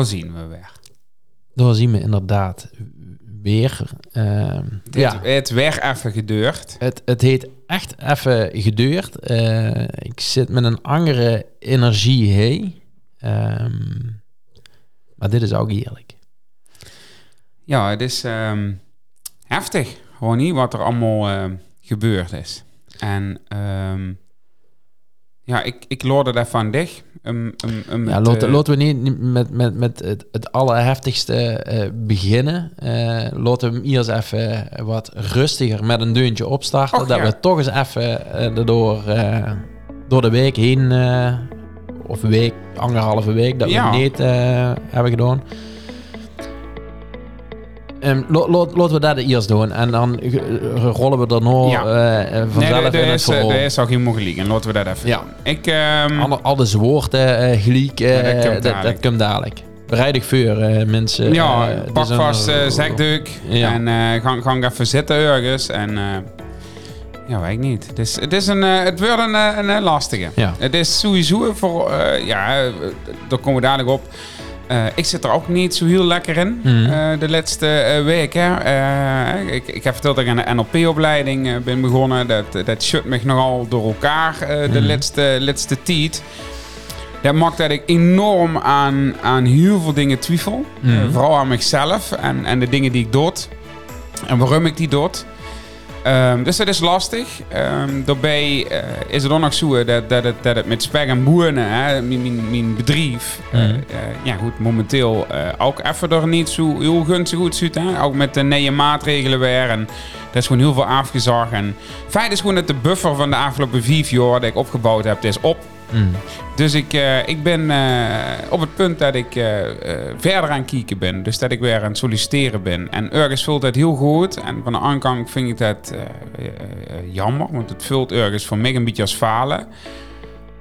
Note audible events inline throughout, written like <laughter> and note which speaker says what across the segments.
Speaker 1: daar zien we weer.
Speaker 2: Daar zien we inderdaad weer. ehm,
Speaker 1: Het,
Speaker 2: ja,
Speaker 1: het weer even gedeurd.
Speaker 2: het, het heet echt even geduurd. Eh, ik zit met een andere energie heen. Ehm, maar dit is ook heerlijk.
Speaker 1: Ja, het is ehm, heftig, gewoon niet wat er allemaal gebeurd is. En ehm, ja, ik, ik loorde daarvan dicht. Um, um, um,
Speaker 2: Ja, laten,
Speaker 1: eh,
Speaker 2: we niet met, met, met het, het allerheftigste eh, beginnen. Eh, laten we hem eerst even wat rustiger met een deuntje opstarten.
Speaker 1: Och,
Speaker 2: dat
Speaker 1: ja.
Speaker 2: we toch eens even eh, eh, door de week heen, eh, of week, anderhalve week, dat
Speaker 1: Ja.
Speaker 2: we het niet eh, hebben gedaan. Um, laten we dat eerst doen en dan eh, rollen we er nog
Speaker 1: Ja.
Speaker 2: eh, vanzelf
Speaker 1: Nee,
Speaker 2: in
Speaker 1: er
Speaker 2: het
Speaker 1: is, eh,
Speaker 2: verhaal.
Speaker 1: er is ook geen mogelijk. En laten we dat even
Speaker 2: Ja.
Speaker 1: Ik, ehm,
Speaker 2: Alle, alles woorden, eh gelijk, eh,
Speaker 1: Ja, dat komt
Speaker 2: dat,
Speaker 1: dadelijk.
Speaker 2: dat komt dadelijk. Bereidig voor eh, mensen.
Speaker 1: ja,
Speaker 2: eh,
Speaker 1: pak
Speaker 2: een-
Speaker 1: vast eh zekduk
Speaker 2: Ja.
Speaker 1: en eh ga, ga even zitten ergens. En eh, ja, weet ik niet. Het, is, het, is een, eh, het wordt een, eh, een, eh, lastige.
Speaker 2: Ja.
Speaker 1: Het is sowieso voor, eh, ja, eh, daar komen we dadelijk op. Eh, ik zit er ook niet zo heel lekker in
Speaker 2: Mhm.
Speaker 1: eh, de laatste week. Hè. Eh, ik, ik heb verteld dat ik aan de NLP-opleiding ben begonnen. Dat, dat shut me nogal door elkaar de
Speaker 2: Mhm.
Speaker 1: laatste, laatste tijd. Dat maakt dat ik enorm aan, aan heel veel dingen twijfel.
Speaker 2: Mhm.
Speaker 1: Vooral aan mezelf en, en de dingen die ik doe. En waarom ik die doe. Ehm, dus dat is lastig. Ehm, daarbij eh, is het ook nog zo dat, dat, het, dat het met spek en boeren, hè, mijn, mijn, mijn bedrijf, eh,
Speaker 2: Mhm.
Speaker 1: eh, ja goed, momenteel eh, ook even er niet zo heel gunstig goed ziet. Hè? Ook met de nieuwe maatregelen weer. En dat is gewoon heel veel afgezag. En feit is gewoon dat de buffer van de afgelopen vijf jaar dat ik opgebouwd heb, is op.
Speaker 2: Mm.
Speaker 1: Dus ik, eh, ik ben eh, op het punt dat ik eh, verder aan het kijken ben. Dus dat ik weer aan het solliciteren ben. En ergens voelt dat heel goed. En van de andere kant vind ik dat jammer. Want het vult ergens voor mij een beetje als falen.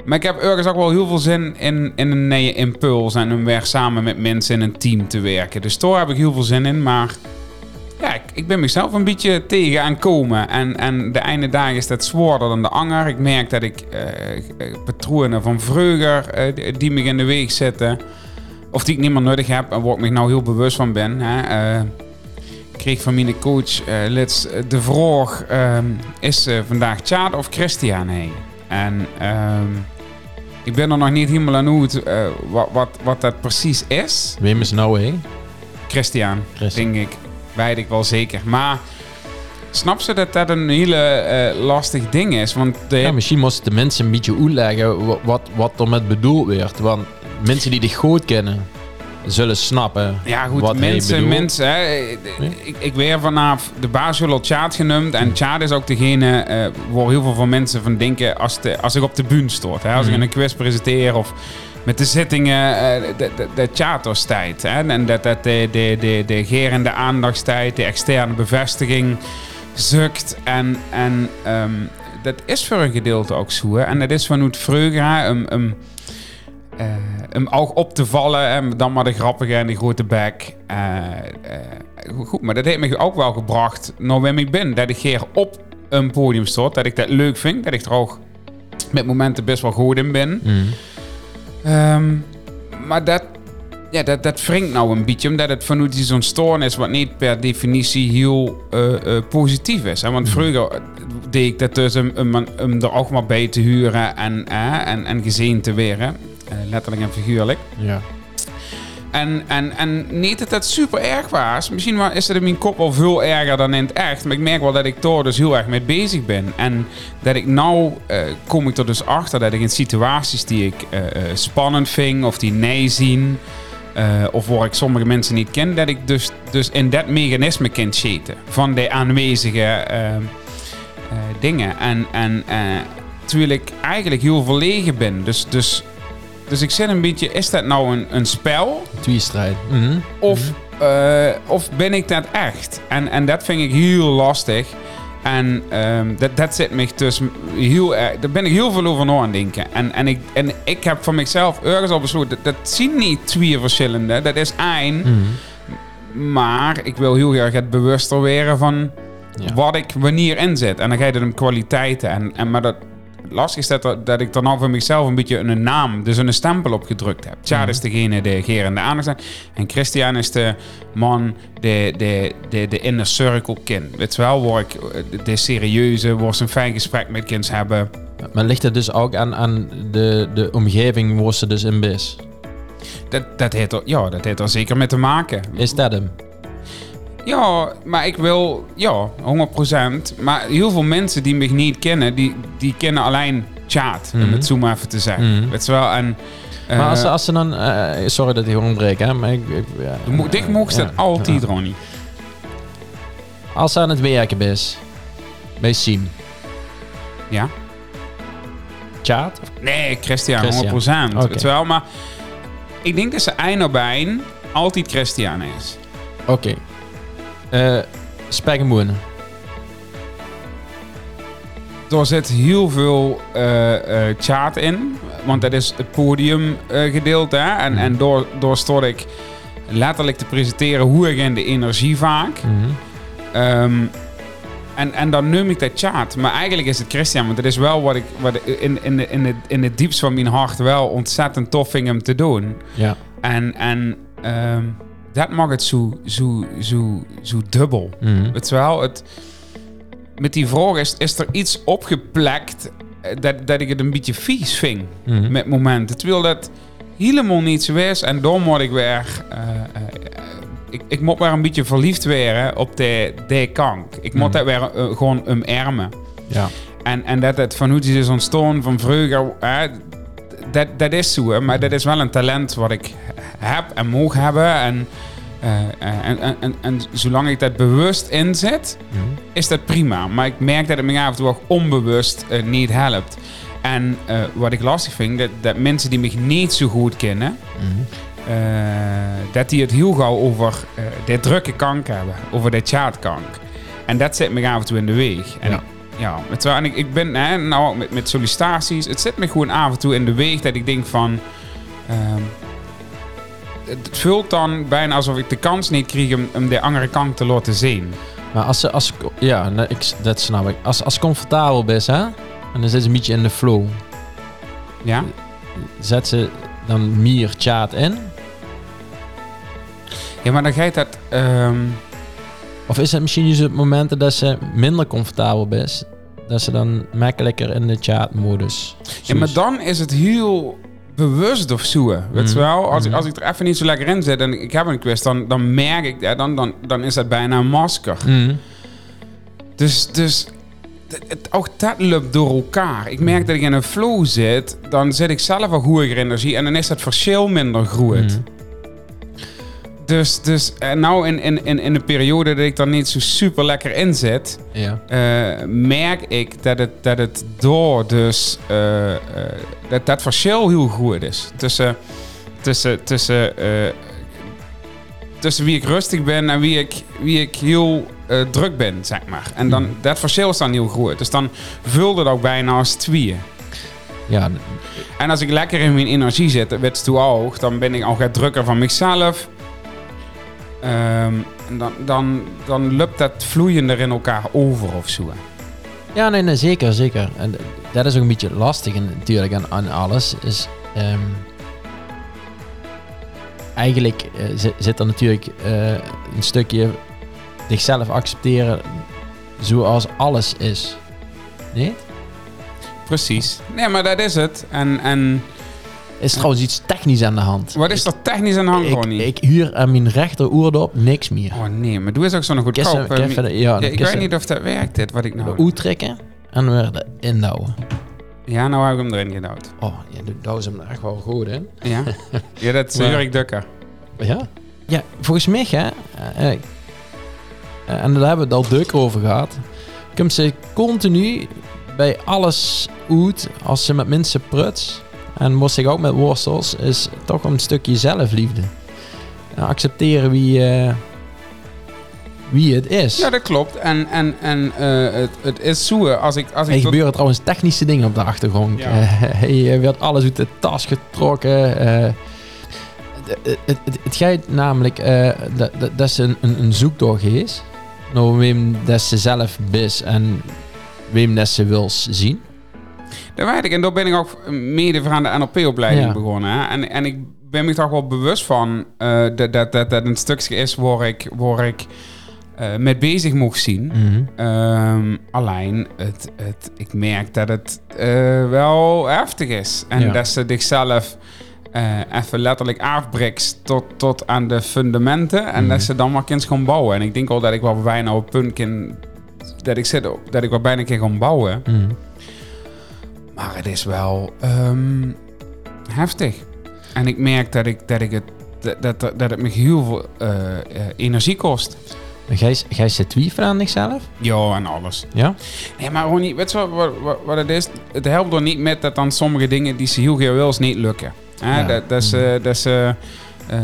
Speaker 1: Maar ik heb ergens ook wel heel veel zin in, in een nieuwe impuls. En om weer samen met mensen in een team te werken. Dus daar heb ik heel veel zin in. Maar ja, ik, ik ben mezelf een beetje tegen aan komen. En, en de einde dagen is dat zwaarder dan de anger. Ik merk dat ik patronen van vroeger eh, die- me in de weg zitten. Of die ik niet meer nodig heb en waar ik me nou heel bewust van ben. Hè. Ik kreeg van mijn coach Lits de vraag: ehm, is vandaag Tjaad of Christian heen? En ehm, ik ben er nog niet helemaal aan uit eh, wat, wat, wat dat precies is.
Speaker 2: Wim is nou hé?
Speaker 1: Christian,
Speaker 2: Christian.
Speaker 1: denk ik. Weet ik wel zeker. Maar snap ze dat dat een hele eh, lastig ding is? Want de,
Speaker 2: Ja, misschien moesten de mensen een beetje uitleggen wa- wat, wat er met bedoeld werd. Want mensen die dich goed kennen, zullen snappen
Speaker 1: Ja, goed,
Speaker 2: wat
Speaker 1: mensen, mensen hè, ik, ik weer vanaf de baas Tjaad genoemd. En Tjaad is ook degene eh, waar heel veel van mensen van denken als, de, als ik op de bühne stort. Hè, als ik
Speaker 2: Mhm.
Speaker 1: een quiz presenteer of met de zittingen, eh, de, de, de Tjaatostijd. Hè, en dat, dat de, de, de, de gerende aandachtstijd, de externe bevestiging zukt. En, en ehm, dat is voor een gedeelte ook zo. En dat is vanuit vreugde, um, um, eh, hem ook op te vallen. En dan maar de grappige en de grote bek. Eh, goed, maar dat heeft me ook wel gebracht naar waar ik ben. Dat ik hier op een podium stond. Dat ik dat leuk vind. Dat ik er ook met momenten best wel goed in ben.
Speaker 2: Mm.
Speaker 1: Ehm, maar dat, ja, dat, dat wringt nou een beetje. Omdat het vanuit die zo'n stoornis wat niet per definitie heel eh, eh, positief is. Hè? Want vroeger eh, deed ik dat dus om, om, om er ook maar bij te huren en, eh, en, en gezien te worden. Eh, letterlijk en figuurlijk.
Speaker 2: Ja.
Speaker 1: En, en, en niet dat dat super erg was. Misschien is het in mijn kop wel veel erger dan in het echt. Maar ik merk wel dat ik daar dus heel erg mee bezig ben. En dat ik nou eh, kom ik er dus achter dat ik in situaties die ik eh, eh, spannend vind of die nee zien. of waar ik sommige mensen niet ken, dat ik dus, dus in dat mechanisme kan zitten. Van de aanwezige eh, eh, dingen. En, en terwijl ik eigenlijk heel verlegen ben. Dus, dus, dus ik zit een beetje, is dat nou een, een spel?
Speaker 2: Tweestrijd. Mhm.
Speaker 1: Of, eh, of ben ik dat echt? En, en dat vind ik heel lastig. En ehm, dat, dat zit me dus heel erg. Daar ben ik heel veel over na aan het denken. En, en, ik, en ik heb van mezelf ergens al besloten. Dat, dat zien niet twee verschillende. Dat is één.
Speaker 2: Mhm.
Speaker 1: Maar ik wil heel erg het bewuster worden van
Speaker 2: Ja.
Speaker 1: wat ik wanneer inzet. En dan ga je het om kwaliteiten. En, en, maar dat, lastig is dat, dat ik dan al voor mezelf een beetje een naam, dus een stempel opgedrukt heb. Tja,
Speaker 2: Mhm.
Speaker 1: is degene die gerende aandacht. En Christian is de man die de, de, de inner circle. Weet je wel, waar ik eh, de, de serieuze, waar ze een fijn gesprek met kind hebben.
Speaker 2: Maar ligt het dus ook aan, aan de, de omgeving waar ze dus in is?
Speaker 1: Dat, dat, heeft er, ja, dat heeft er zeker mee te maken.
Speaker 2: Is dat hem?
Speaker 1: Ja, maar ik wil, ja, 100%. Maar heel veel mensen die me niet kennen, die, die kennen alleen chat, om
Speaker 2: Mhm.
Speaker 1: het zo maar even te zeggen. Weet je wel, en...
Speaker 2: Maar als,
Speaker 1: eh,
Speaker 2: ze- als ze dan... eh, sorry dat ik onderbreek, hè. Maar ik, ik, ja, eh,
Speaker 1: mocht
Speaker 2: ja,
Speaker 1: altijd,
Speaker 2: ja.
Speaker 1: Ronnie.
Speaker 2: Als ze aan het werken is, bij Siem,
Speaker 1: Ja?
Speaker 2: chat?
Speaker 1: Nee, Christian,
Speaker 2: Christian.
Speaker 1: 100%.
Speaker 2: Oké.
Speaker 1: Weet je wel, maar ik denk dat ze eind op eind altijd Christian is.
Speaker 2: Oké. Eh Spek en boenen.
Speaker 1: Er zit heel veel eh, eh, chat in, want dat is het podiumgedeelte. hè en,
Speaker 2: Mhm.
Speaker 1: en door, door stond ik letterlijk te presenteren hoe ik in de energie vaak.
Speaker 2: Mhm.
Speaker 1: Ehm, en, en dan noem ik dat chat. Maar eigenlijk is het Christian. Want dat is wel wat ik wat ik in, in, de, in, het, in het diepst van mijn hart wel ontzettend tof vind om te doen.
Speaker 2: Ja.
Speaker 1: En, en ehm, dat maakt het zo, zo, zo, zo dubbel. Het is wel, het, met die vraag is, is er iets opgeplekt eh, dat, dat ik het een beetje vies vind
Speaker 2: Mhm.
Speaker 1: met momenten. Terwijl dat helemaal niet zo is. En dan moet ik weer... eh, eh, ik, ik moet weer een beetje verliefd worden op de, de kank. Ik moet dat weer eh, gewoon omarmen.
Speaker 2: Ja.
Speaker 1: En, en dat het van hoe het is ontstaan van vroeger... dat, dat is zo, maar dat is wel een talent wat ik heb en mag hebben. En, eh, eh, en, en, en, en zolang ik dat bewust inzet, is dat prima. Maar ik merk dat het me af en toe ook onbewust eh, niet helpt. En wat ik lastig vind, dat, dat mensen die me niet zo goed kennen,
Speaker 2: Mhm.
Speaker 1: dat die het heel gauw over de drukke kank hebben, over de chaatkank. En dat zit me af en toe in de weg. En
Speaker 2: Ja.
Speaker 1: ik- ja, met, en ik, ik ben hè, nou met, met sollicitaties, het zit me gewoon af en toe in de weg dat ik denk van. ehm, het voelt dan bijna alsof ik de kans niet kreeg om, om de andere kant te laten zien.
Speaker 2: Maar als ze, als ja, ik, dat snap ik. Als, als comfortabel is, hè, en dan zit ze een beetje in de flow,
Speaker 1: Ja?
Speaker 2: zet ze dan meer chat in?
Speaker 1: Ja, maar dan ga je dat. ehm,
Speaker 2: Of is het misschien juist op momenten dat ze minder comfortabel is, dat ze dan makkelijker in de chatmodus
Speaker 1: ja, maar dan is het heel bewust of zo. Weet je
Speaker 2: Mhm.
Speaker 1: wel? Als, ik-
Speaker 2: Mhm.
Speaker 1: als ik er even niet zo lekker in zit en ik heb een quiz, dan, dan merk ik dat. Dan, dan, dan is dat bijna een masker.
Speaker 2: Mhm.
Speaker 1: Dus, dus het, het- ook dat loopt door elkaar. Ik merk dat ik in een flow zit, dan zit ik zelf al goede energie en dan is dat verschil minder groot. Dus, dus en nou in, in, in, in een periode dat ik dan niet zo super lekker in zit,
Speaker 2: Ja.
Speaker 1: eh, merk ik dat het, dat het door dus eh, eh, dat dat verschil heel goed is tussen tussen tussen eh, tussen wie ik rustig ben en wie ik wie ik heel eh, druk ben zeg maar en dan
Speaker 2: Mhm.
Speaker 1: dat verschil is dan heel groot dus dan vult het ook bijna als tweeën
Speaker 2: Ja,
Speaker 1: en als ik lekker in mijn energie zit, werd het toe hoog, dan ben ik al drukker van mezelf. Ehm, dan, dan, dan loopt dat vloeiender in elkaar over of zo.
Speaker 2: Ja, nee, nee, zeker, zeker. En dat is ook een beetje lastig en natuurlijk aan, aan alles. Is, ehm, eigenlijk eh, zit, zit er natuurlijk eh, een stukje zichzelf accepteren zoals alles is. Nee?
Speaker 1: Precies. Nee, maar dat is het. En, en
Speaker 2: Is trouwens iets technisch aan de hand.
Speaker 1: wat is er technisch aan de hand,
Speaker 2: Ik,
Speaker 1: Ronnie?
Speaker 2: ik huur aan mijn rechter oordop niks meer.
Speaker 1: Oh nee, maar doe eens ook zo'n
Speaker 2: Kissen-
Speaker 1: goedkoop.
Speaker 2: ja,
Speaker 1: Ja,
Speaker 2: dan
Speaker 1: ik
Speaker 2: kissen-
Speaker 1: weet niet of dat werkt, dit, wat ik nou...
Speaker 2: de trekken en weer de indouwen.
Speaker 1: Ja, nou heb ik hem erin gedouwd.
Speaker 2: Oh, ja, de douw is hem echt wel goed, hè?
Speaker 1: Ja? <laughs> ja, dat is Jurk Dukker.
Speaker 2: Ja? Ja, volgens mij, hè, eh, eh, en daar hebben we het al druk over gehad, komt ze continu bij alles uit als ze met mensen pruts. En moest ik ook met worstels, is toch een stukje zelfliefde. En accepteren wie, eh, wie het is.
Speaker 1: Ja, dat klopt. En, en, en eh, het, het is zo, als ik... Als
Speaker 2: Er
Speaker 1: ik tot-
Speaker 2: gebeuren trouwens technische dingen op de achtergrond.
Speaker 1: Ja.
Speaker 2: Eh, hij werd alles uit de tas getrokken. eh. het, het, het, gaat namelijk eh, dat, dat, ze een, een, een zoektocht is. Naar wem dat ze zelf is en wem dat ze wil zien.
Speaker 1: Dat weet ik. En daar ben ik ook mede aan de NLP-opleiding
Speaker 2: Ja.
Speaker 1: begonnen. Hè? En, en ik ben me toch wel bewust van eh, dat, dat, dat dat een stukje is waar ik, waar ik eh, met bezig mocht zien.
Speaker 2: Mhm.
Speaker 1: Ehm, alleen, het, het, ik merk dat het eh, wel heftig is. En
Speaker 2: Ja.
Speaker 1: dat ze zichzelf even letterlijk afbreekt tot, tot aan de fundamenten. En
Speaker 2: Mhm.
Speaker 1: dat ze dan maar kind gaan bouwen. En ik denk al dat ik wel bijna op het punt kan... Dat ik, zit, dat ik wel bijna kan gaan bouwen.
Speaker 2: Mhm.
Speaker 1: Maar het is wel ehm, heftig. En ik merk dat, ik, dat, ik het, dat, dat, dat het me heel veel eh, eh, energie kost.
Speaker 2: Jij, jij zit aan zichzelf?
Speaker 1: Ja, en alles.
Speaker 2: Ja?
Speaker 1: Nee, maar gewoon niet. Weet je wat, wat, het is? Het helpt er niet met dat dan sommige dingen die ze heel graag wil, niet lukken.
Speaker 2: Ja.
Speaker 1: Dat, dat ze... Dat ze eh,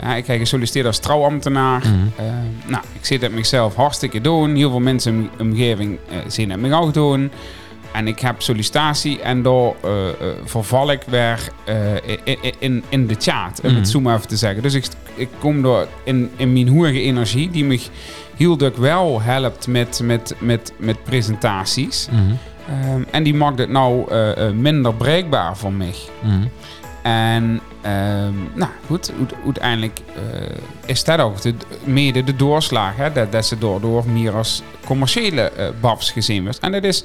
Speaker 1: ja, ik heb gesolliciteerd als trouwambtenaar. Eh, nou, ik zit het mezelf hartstikke doen. Heel veel mensen in mijn omgeving eh, zien het me ook doen. En ik heb sollicitatie en daar eh, eh, verval ik weer eh, in, in, de chat, om
Speaker 2: Mhm.
Speaker 1: het zo maar even te zeggen. Dus ik, ik kom door in, in mijn hoge energie, die me heel druk wel helpt met, met, met, met presentaties.
Speaker 2: Mhm.
Speaker 1: Ehm, en die maakt het nou minder breekbaar voor mij.
Speaker 2: Mhm.
Speaker 1: En ehm, nou goed, uite- uiteindelijk is dat ook de, mede de doorslag. Hè, dat, dat ze daardoor meer als commerciële babs gezien wordt. En dat is,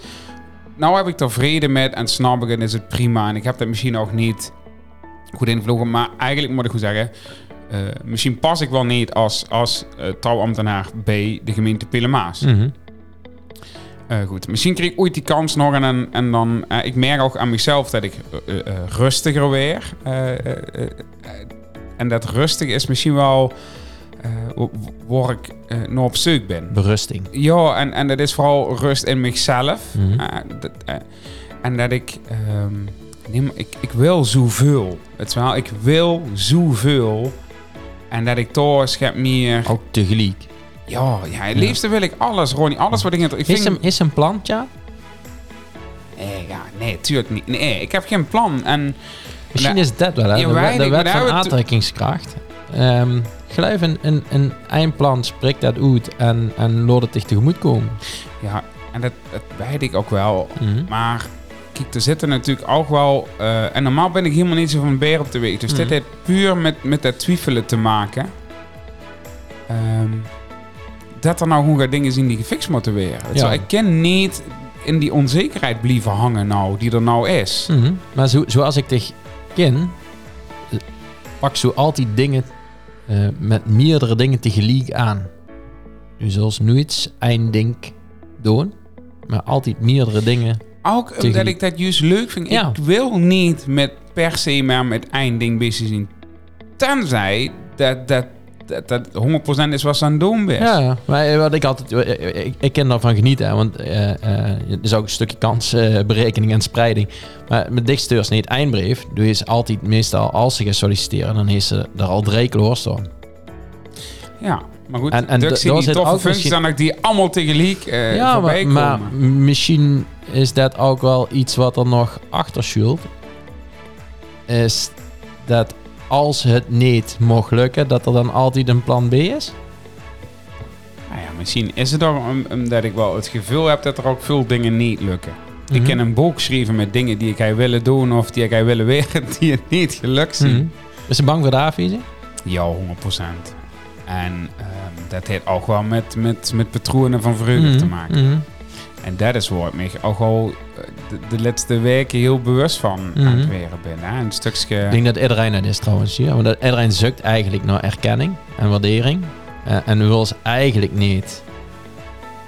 Speaker 1: nou heb ik er vrede met en snap ik en is het prima. En ik heb dat misschien ook niet goed invlogen. Maar eigenlijk moet ik goed zeggen, eh, misschien pas ik wel niet als, als trouwambtenaar bij de gemeente Pilemaas.
Speaker 2: Mhm.
Speaker 1: Eh, goed, misschien kreeg ik ooit die kans nog en, en, dan... ik merk ook aan mezelf dat ik rustiger weer. en dat rustig is misschien wel wo- waar ik eh, nog op zoek ben.
Speaker 2: Berusting.
Speaker 1: Ja, en, en dat is vooral rust in mezelf.
Speaker 2: Mhm.
Speaker 1: Eh, dat, en dat ik... ehm, nee, ik, ik wil zoveel. Het is wel, ik wil zoveel. En dat ik toch schep meer...
Speaker 2: Ook tegelijk.
Speaker 1: Ja, ja, het
Speaker 2: Ja.
Speaker 1: liefste wil ik alles, Ronnie. Alles wat ik... Ik
Speaker 2: Is
Speaker 1: vind,
Speaker 2: een, is een plantje?
Speaker 1: Nee, ja, nee, tuurlijk niet. Nee, ik heb geen plan. En
Speaker 2: Misschien
Speaker 1: Nou,
Speaker 2: is dat wel, hè?
Speaker 1: ja,
Speaker 2: De, wet- de van aantrekkingskracht. Ehm gelijk een, een, een eindplan, spreekt dat uit en, en laat het zich tegemoet komen.
Speaker 1: ja, en dat, dat weet ik ook wel.
Speaker 2: Mhm.
Speaker 1: Maar kijk, er zitten natuurlijk ook wel... eh, en normaal ben ik helemaal niet zo van beer op de. Dus
Speaker 2: Mhm.
Speaker 1: dit heeft puur met, met dat twijfelen te maken. Ehm, dat er nou gewoon gaat dingen zien die gefixt moeten worden.
Speaker 2: Ja.
Speaker 1: Ik ken niet in die onzekerheid blijven hangen nou, die er nou is.
Speaker 2: Mhm. Maar zo, zoals ik dich ken, pak zo altijd dingen eh, met meerdere dingen tegelijk aan. Je zult nooit één ding doen, maar altijd meerdere dingen.
Speaker 1: Ook omdat ik dat juist leuk vind.
Speaker 2: Ja.
Speaker 1: Ik wil niet met per se maar met één ding bezig zijn. Tenzij dat, dat, dat, dat 100% is wat ze aan het doen bent.
Speaker 2: Ja, maar eh, wat ik altijd, eh, eh, ik, ik ken daarvan genieten, hè, want eh, er is ook een stukje kansberekening en spreiding. Maar met dichtsteurs niet eindbrief, doe je altijd meestal als ze gaan solliciteren, dan heeft ze er al drie kloor staan.
Speaker 1: Ja, maar goed.
Speaker 2: En- en daar
Speaker 1: die toffe functies
Speaker 2: misschien-
Speaker 1: dan ook die allemaal tegelijk eh
Speaker 2: ja, maar, maar misschien is dat ook wel iets wat er nog achter schuilt. Is dat als het niet mocht lukken, dat er dan altijd een plan B is?
Speaker 1: Nou ja, misschien is het ook om- omdat ik wel het gevoel heb dat er ook veel dingen niet lukken. Ik
Speaker 2: Mhm.
Speaker 1: ken een boek geschreven met dingen die ik hij willen doen of die ik hij willen weren, <laughs> die het niet gelukt zien.
Speaker 2: Mhm. Is ze bang voor de afwijzing?
Speaker 1: Ja, 100%. En ehm, dat heeft ook wel met, met, met patronen van vreugde
Speaker 2: Mhm.
Speaker 1: te maken. En dat is waar ik me ook al eh, de, de laatste weken heel bewust van aan het
Speaker 2: Mhm.
Speaker 1: weren ben. Hè? Een stukje...
Speaker 2: Ik denk dat iedereen dat is trouwens hier. Want iedereen zoekt eigenlijk naar erkenning en waardering. Eh, en wil ze eigenlijk niet.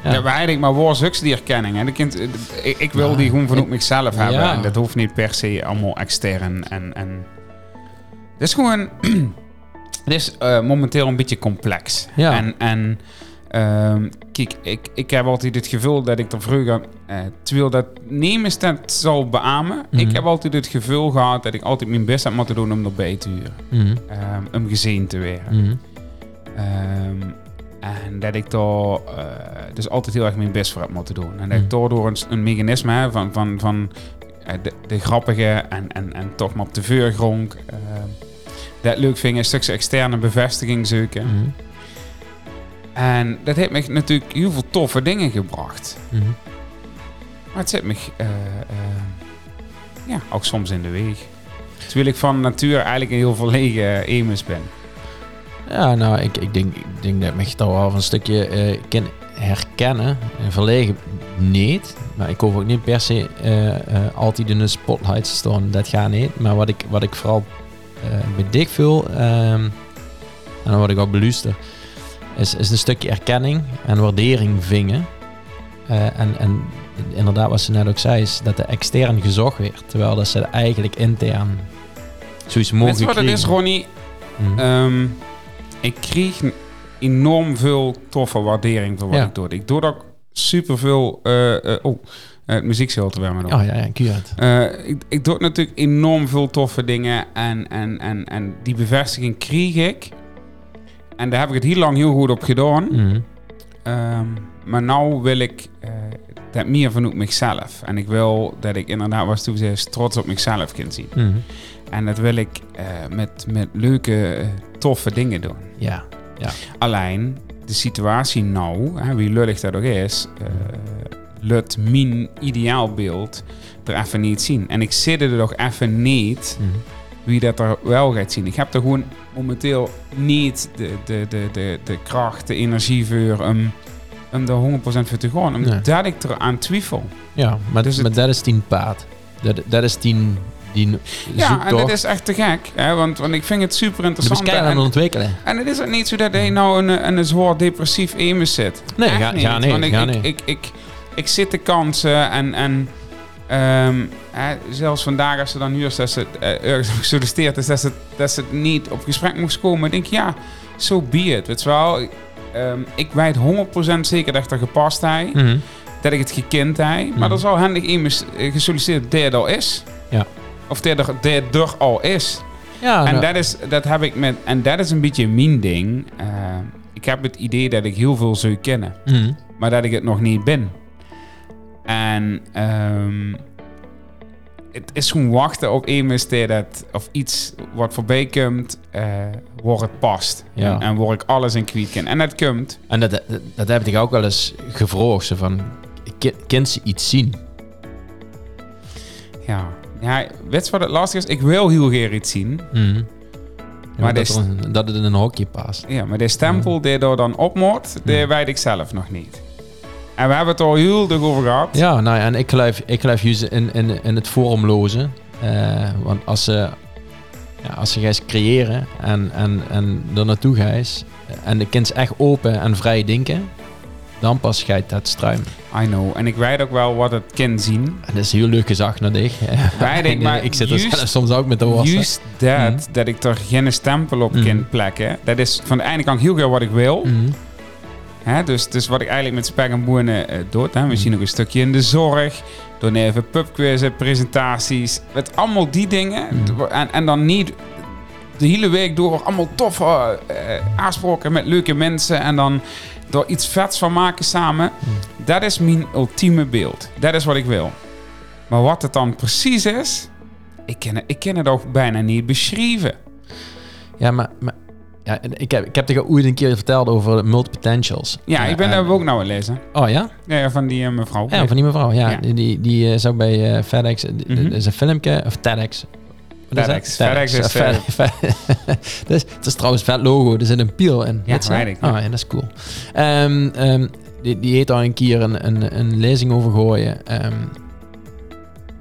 Speaker 1: Ja.
Speaker 2: Ja.
Speaker 1: maar eigenlijk maar waar zoekt ze die erkenning? Hè? De kind, ik, ik wil
Speaker 2: Ja,
Speaker 1: die gewoon vanuit mezelf hebben.
Speaker 2: Ja.
Speaker 1: En dat hoeft niet per se allemaal extern. En, en... Het is gewoon... <clears throat> het is eh, momenteel een beetje complex.
Speaker 2: Ja.
Speaker 1: En, en ehm, kijk, ik, ik heb altijd het gevoel dat ik er vroeger... eh terwijl dat niemand dat zal beamen.
Speaker 2: Mhm.
Speaker 1: Ik heb altijd het gevoel gehad dat ik altijd mijn best heb moeten doen om erbij te huren.
Speaker 2: Mhm.
Speaker 1: Ehm, om gezien te worden.
Speaker 2: Mhm.
Speaker 1: Ehm, en dat ik daar eh, dus altijd heel erg mijn best voor heb moeten doen. En dat ik daardoor een, een mechanisme heb van, van, van eh, de, de grappige en, en, en toch maar op de vuurgronk. eh, dat leuk vind, een stukje externe bevestiging zoeken. En dat heeft me natuurlijk heel veel toffe dingen gebracht.
Speaker 2: Mhm.
Speaker 1: Maar het zit me... eh, eh, ja, ook soms in de weg. Terwijl ik van natuur eigenlijk een heel verlegen emus ben.
Speaker 2: Ja, nou, ik, ik, denk, ik denk dat ik me toch wel een stukje eh kan herkennen. En verlegen niet. Maar ik hoef ook niet per se eh, eh, altijd in de spotlight te staan. Dat gaat niet. Maar wat ik, wat ik vooral eh bij dik veel, ehm, en dan word ik ook beluister, is, is een stukje erkenning en waardering vingen. Eh, en, en inderdaad, wat ze net ook zei, is dat de extern gezocht werd. Terwijl dat ze eigenlijk intern zoiets
Speaker 1: Weet
Speaker 2: mogelijk
Speaker 1: je wat het is, Ronnie?
Speaker 2: Mhm.
Speaker 1: Ehm, ik kreeg enorm veel toffe waardering voor wat
Speaker 2: Ja.
Speaker 1: ik doe. Ik doe ook superveel... eh eh oh, het muziekschild weer maar nog.
Speaker 2: Oh ja, ja.
Speaker 1: Eh, ik, ik doe natuurlijk enorm veel toffe dingen en, en, en, en die bevestiging kreeg ik. En daar heb ik het heel lang heel goed op gedaan.
Speaker 2: Mhm.
Speaker 1: Ehm, maar nou wil ik eh, dat meer vanuit mezelf. En ik wil dat ik inderdaad, was toen zei, trots op mezelf kan zien.
Speaker 2: Mhm.
Speaker 1: En dat wil ik eh, met, met leuke, toffe dingen doen.
Speaker 2: Ja.
Speaker 1: Alleen, de situatie nou, hè, wie lullig dat ook is, eh lukt mijn ideaalbeeld er even niet zien. En ik zit er nog even niet
Speaker 2: Mhm.
Speaker 1: Wie dat er wel gaat zien. Ik heb er gewoon momenteel niet de, de, de, de, de kracht, de energie voor om, om er 100% voor te gaan. Omdat ik er aan twijfel.
Speaker 2: Ja, maar,
Speaker 1: Dus het-
Speaker 2: maar dat is tien paad. Dat, dat is tien die
Speaker 1: Ja, en dat is echt te gek. Hè? Want, want ik vind het super interessant.
Speaker 2: beschrijven aan het ontwikkelen.
Speaker 1: en het is ook niet zo dat hij nou een, een zwaar depressief emus zit.
Speaker 2: Nee,
Speaker 1: Echt
Speaker 2: ga-
Speaker 1: niet.
Speaker 2: ga niet,
Speaker 1: Want ik,
Speaker 2: ga
Speaker 1: ik,
Speaker 2: niet.
Speaker 1: Ik, ik, ik, zit de kansen en... en ehm, hè, zelfs vandaag als ze dan dat ze eh, ergens gesolliciteerd is dat ze, dat ze niet op gesprek moest komen. denk ik, ja, zo be it. Weet je wel, Ehm, ik weet 100% zeker dat ik er gepast heb.
Speaker 2: Mhm.
Speaker 1: Dat ik het gekend heb. Maar
Speaker 2: Mhm.
Speaker 1: er zal handig iemand eh, gesolliciteerd die er al is.
Speaker 2: Ja.
Speaker 1: Of die er, die er al is.
Speaker 2: Ja,
Speaker 1: En
Speaker 2: nou,
Speaker 1: dat is, dat heb ik met, en dat is een beetje mijn ding. Eh, ik heb het idee dat ik heel veel zou kennen,
Speaker 2: mhm.
Speaker 1: maar dat ik het nog niet ben. En ehm, het is gewoon wachten op een dat of iets wat voorbij komt, eh waar het past.
Speaker 2: Ja.
Speaker 1: En, en waar ik alles in kwijt kan. En dat komt.
Speaker 2: En dat, dat, dat heb ik ook wel eens gevraagd. Van, kan ze iets zien?
Speaker 1: Ja. ja, weet je wat het lastig is? Ik wil heel graag iets zien.
Speaker 2: Mhm. Ja,
Speaker 1: Maar
Speaker 2: dat, dat het in een hokje past.
Speaker 1: Ja, maar de stempel die er dan op moet, die
Speaker 2: Ja.
Speaker 1: weet ik zelf nog niet. En we hebben het al heel erg over gehad.
Speaker 2: Ja, nou ja, en ik geloof, ik geloof in, in, in het vormloze. Eh, want als ze, ja, als ze creëren en, en, en er naartoe gaat en de kind is echt open en vrij denken, dan pas gaat dat struimen.
Speaker 1: I know. En ik weet ook wel wat het kan zien.
Speaker 2: En dat is heel leuk gezegd naar dich.
Speaker 1: Wij denk,
Speaker 2: En,
Speaker 1: maar <laughs>
Speaker 2: eh, ik zit er soms ook met de worsten.
Speaker 1: Juist dat,
Speaker 2: Mhm.
Speaker 1: dat ik er geen stempel op
Speaker 2: Mhm.
Speaker 1: kan plekken. Dat is van de ene kant heel veel wat ik wil.
Speaker 2: Mhm.
Speaker 1: Hè? Dus, dus wat ik eigenlijk met Spek en Boenen eh, doe. Hè? We zien ook een stukje in de zorg. Doen even pubquizzen, presentaties. Met allemaal die dingen.
Speaker 2: Mhm.
Speaker 1: En, en dan niet de hele week door allemaal toffe eh, aanspraken met leuke mensen. En dan door iets vets van maken samen.
Speaker 2: Mhm.
Speaker 1: Dat is mijn ultieme beeld. Dat is wat ik wil. Maar wat het dan precies is, ik ken het, ik ken het ook bijna niet beschrijven.
Speaker 2: Ja, maar, maar ja, en ik, heb, ik heb tegen ooit een keer verteld over multipotentials.
Speaker 1: Ja, ik ben
Speaker 2: en-
Speaker 1: daar ook nou aan lezen.
Speaker 2: Oh ja?
Speaker 1: Ja, van die eh, mevrouw.
Speaker 2: Ja, van die mevrouw. Ja,
Speaker 1: Ja.
Speaker 2: die, die, die eh, zou bij eh, FedEx. eh,
Speaker 1: Mhm.
Speaker 2: Is een filmpje. Of TEDx.
Speaker 1: FedEx. FedEx is,
Speaker 2: eh, Fed- <laughs> dus, het is trouwens vet logo. Er zit een piel in.
Speaker 1: Ja,
Speaker 2: Weet
Speaker 1: ik, ja.
Speaker 2: Oh ja, dat is cool. Ehm, ehm, die, die heeft daar een keer een, een, een lezing over gooien. Ehm,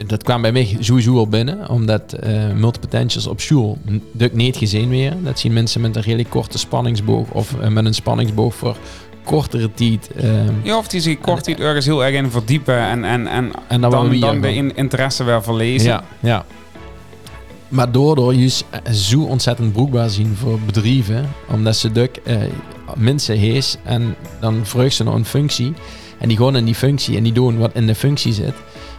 Speaker 2: dat kwam bij mij sowieso al binnen, omdat eh multipotentials op school dat niet gezien weer. Dat zien mensen met een redelijk korte spanningsboog of eh, met een spanningsboog voor kortere tijd. ehm,
Speaker 1: Ja, of die zich kort niet ergens heel erg in verdiepen en, en, en
Speaker 2: en dan,
Speaker 1: dan, dan de in- interesse wel verlezen.
Speaker 2: Ja, ja. Maar doordoor juist eh, zo ontzettend broekbaar zien voor bedrijven, omdat ze duk mensen hees en dan vreugd ze naar een functie en die gaan in die functie en die doen wat in de functie zit,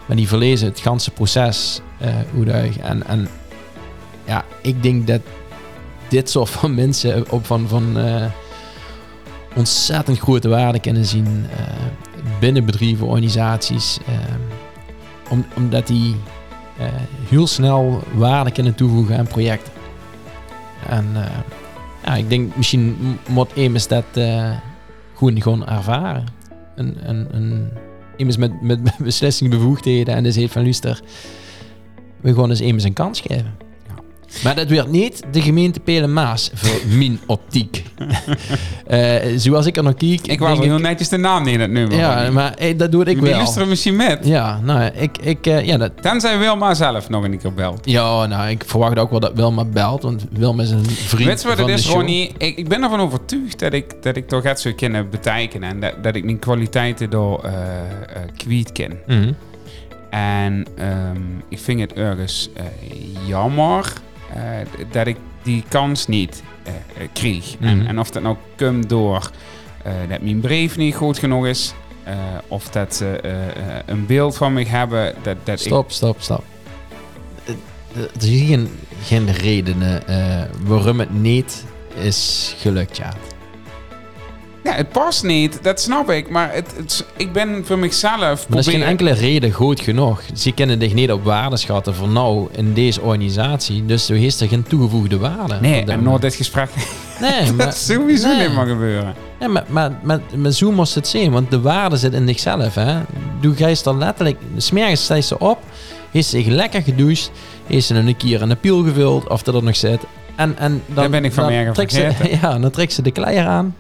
Speaker 2: maar die verlezen het ganse proces eh hoe en, en ja, ik denk dat dit soort van mensen op van, van eh, ontzettend grote waarde kunnen zien eh, binnen bedrijven, organisaties, om, omdat die heel snel waarde kunnen toevoegen aan projecten. En ja, ik denk misschien moet immers dat gewoon, gewoon ervaren. Een, een, een, immers met, met <laughs> beslissingsbevoegdheden en dus heeft van luister, we gewoon eens even een kans geven. Maar dat werd niet de gemeente Pelemaas voor min optiek. <laughs> Eh, zoals ik er nog kijk.
Speaker 1: Ik was
Speaker 2: denk
Speaker 1: heel netjes de naam in het nummer.
Speaker 2: Ja, maar eh, dat doe ik
Speaker 1: Die
Speaker 2: wel.
Speaker 1: luisteren misschien met.
Speaker 2: Ja, nou, ik, ik, eh, ja, dat,
Speaker 1: Tenzij Wilma zelf nog een keer belt.
Speaker 2: ja, nou, ik verwacht ook wel dat Wilma belt, want Wilma is een vriend
Speaker 1: Weet je wat het is. Ronnie? Ik, ik ben ervan overtuigd dat ik, dat ik toch het zou kunnen betekenen. En dat, dat ik mijn kwaliteiten door kwijt ken.
Speaker 2: Mhm.
Speaker 1: En ehm, ik vind het ergens jammer dat ik die kans niet eh, eh, kreeg.
Speaker 2: Mhm.
Speaker 1: en, en of dat nou komt door eh, dat mijn brief niet goed genoeg is... eh, of dat ze eh, eh, een beeld van me hebben dat, dat ik
Speaker 2: Stop, stop, stop. Eh, Er zijn geen, geen redenen eh, waarom het niet is gelukt, ja.
Speaker 1: Ja, het past niet, dat snap ik. Maar het, het, ik ben voor mezelf
Speaker 2: Maar er is geen enkele reden goed genoeg. Ze kunnen zich niet op waarde schatten voor nou in deze organisatie. Dus er is er geen toegevoegde waarde.
Speaker 1: Nee,
Speaker 2: dat
Speaker 1: en
Speaker 2: moment.
Speaker 1: dit gesprek...
Speaker 2: Nee, <laughs>
Speaker 1: dat
Speaker 2: maar,
Speaker 1: is sowieso
Speaker 2: nee.
Speaker 1: niet meer gebeuren.
Speaker 2: nee, maar, maar, maar, maar zo moest het zijn. Want de waarde zit in zichzelf. Hè. Doe gijs er letterlijk... Smergens stijgt ze op. Heeft zich lekker gedoucht. Heeft ze een keer in de piel gevuld. Of dat er nog zit. En, en dan,
Speaker 1: Daar ben ik van
Speaker 2: dan trekt ze. <laughs> Ja, dan trekt ze de kleier aan.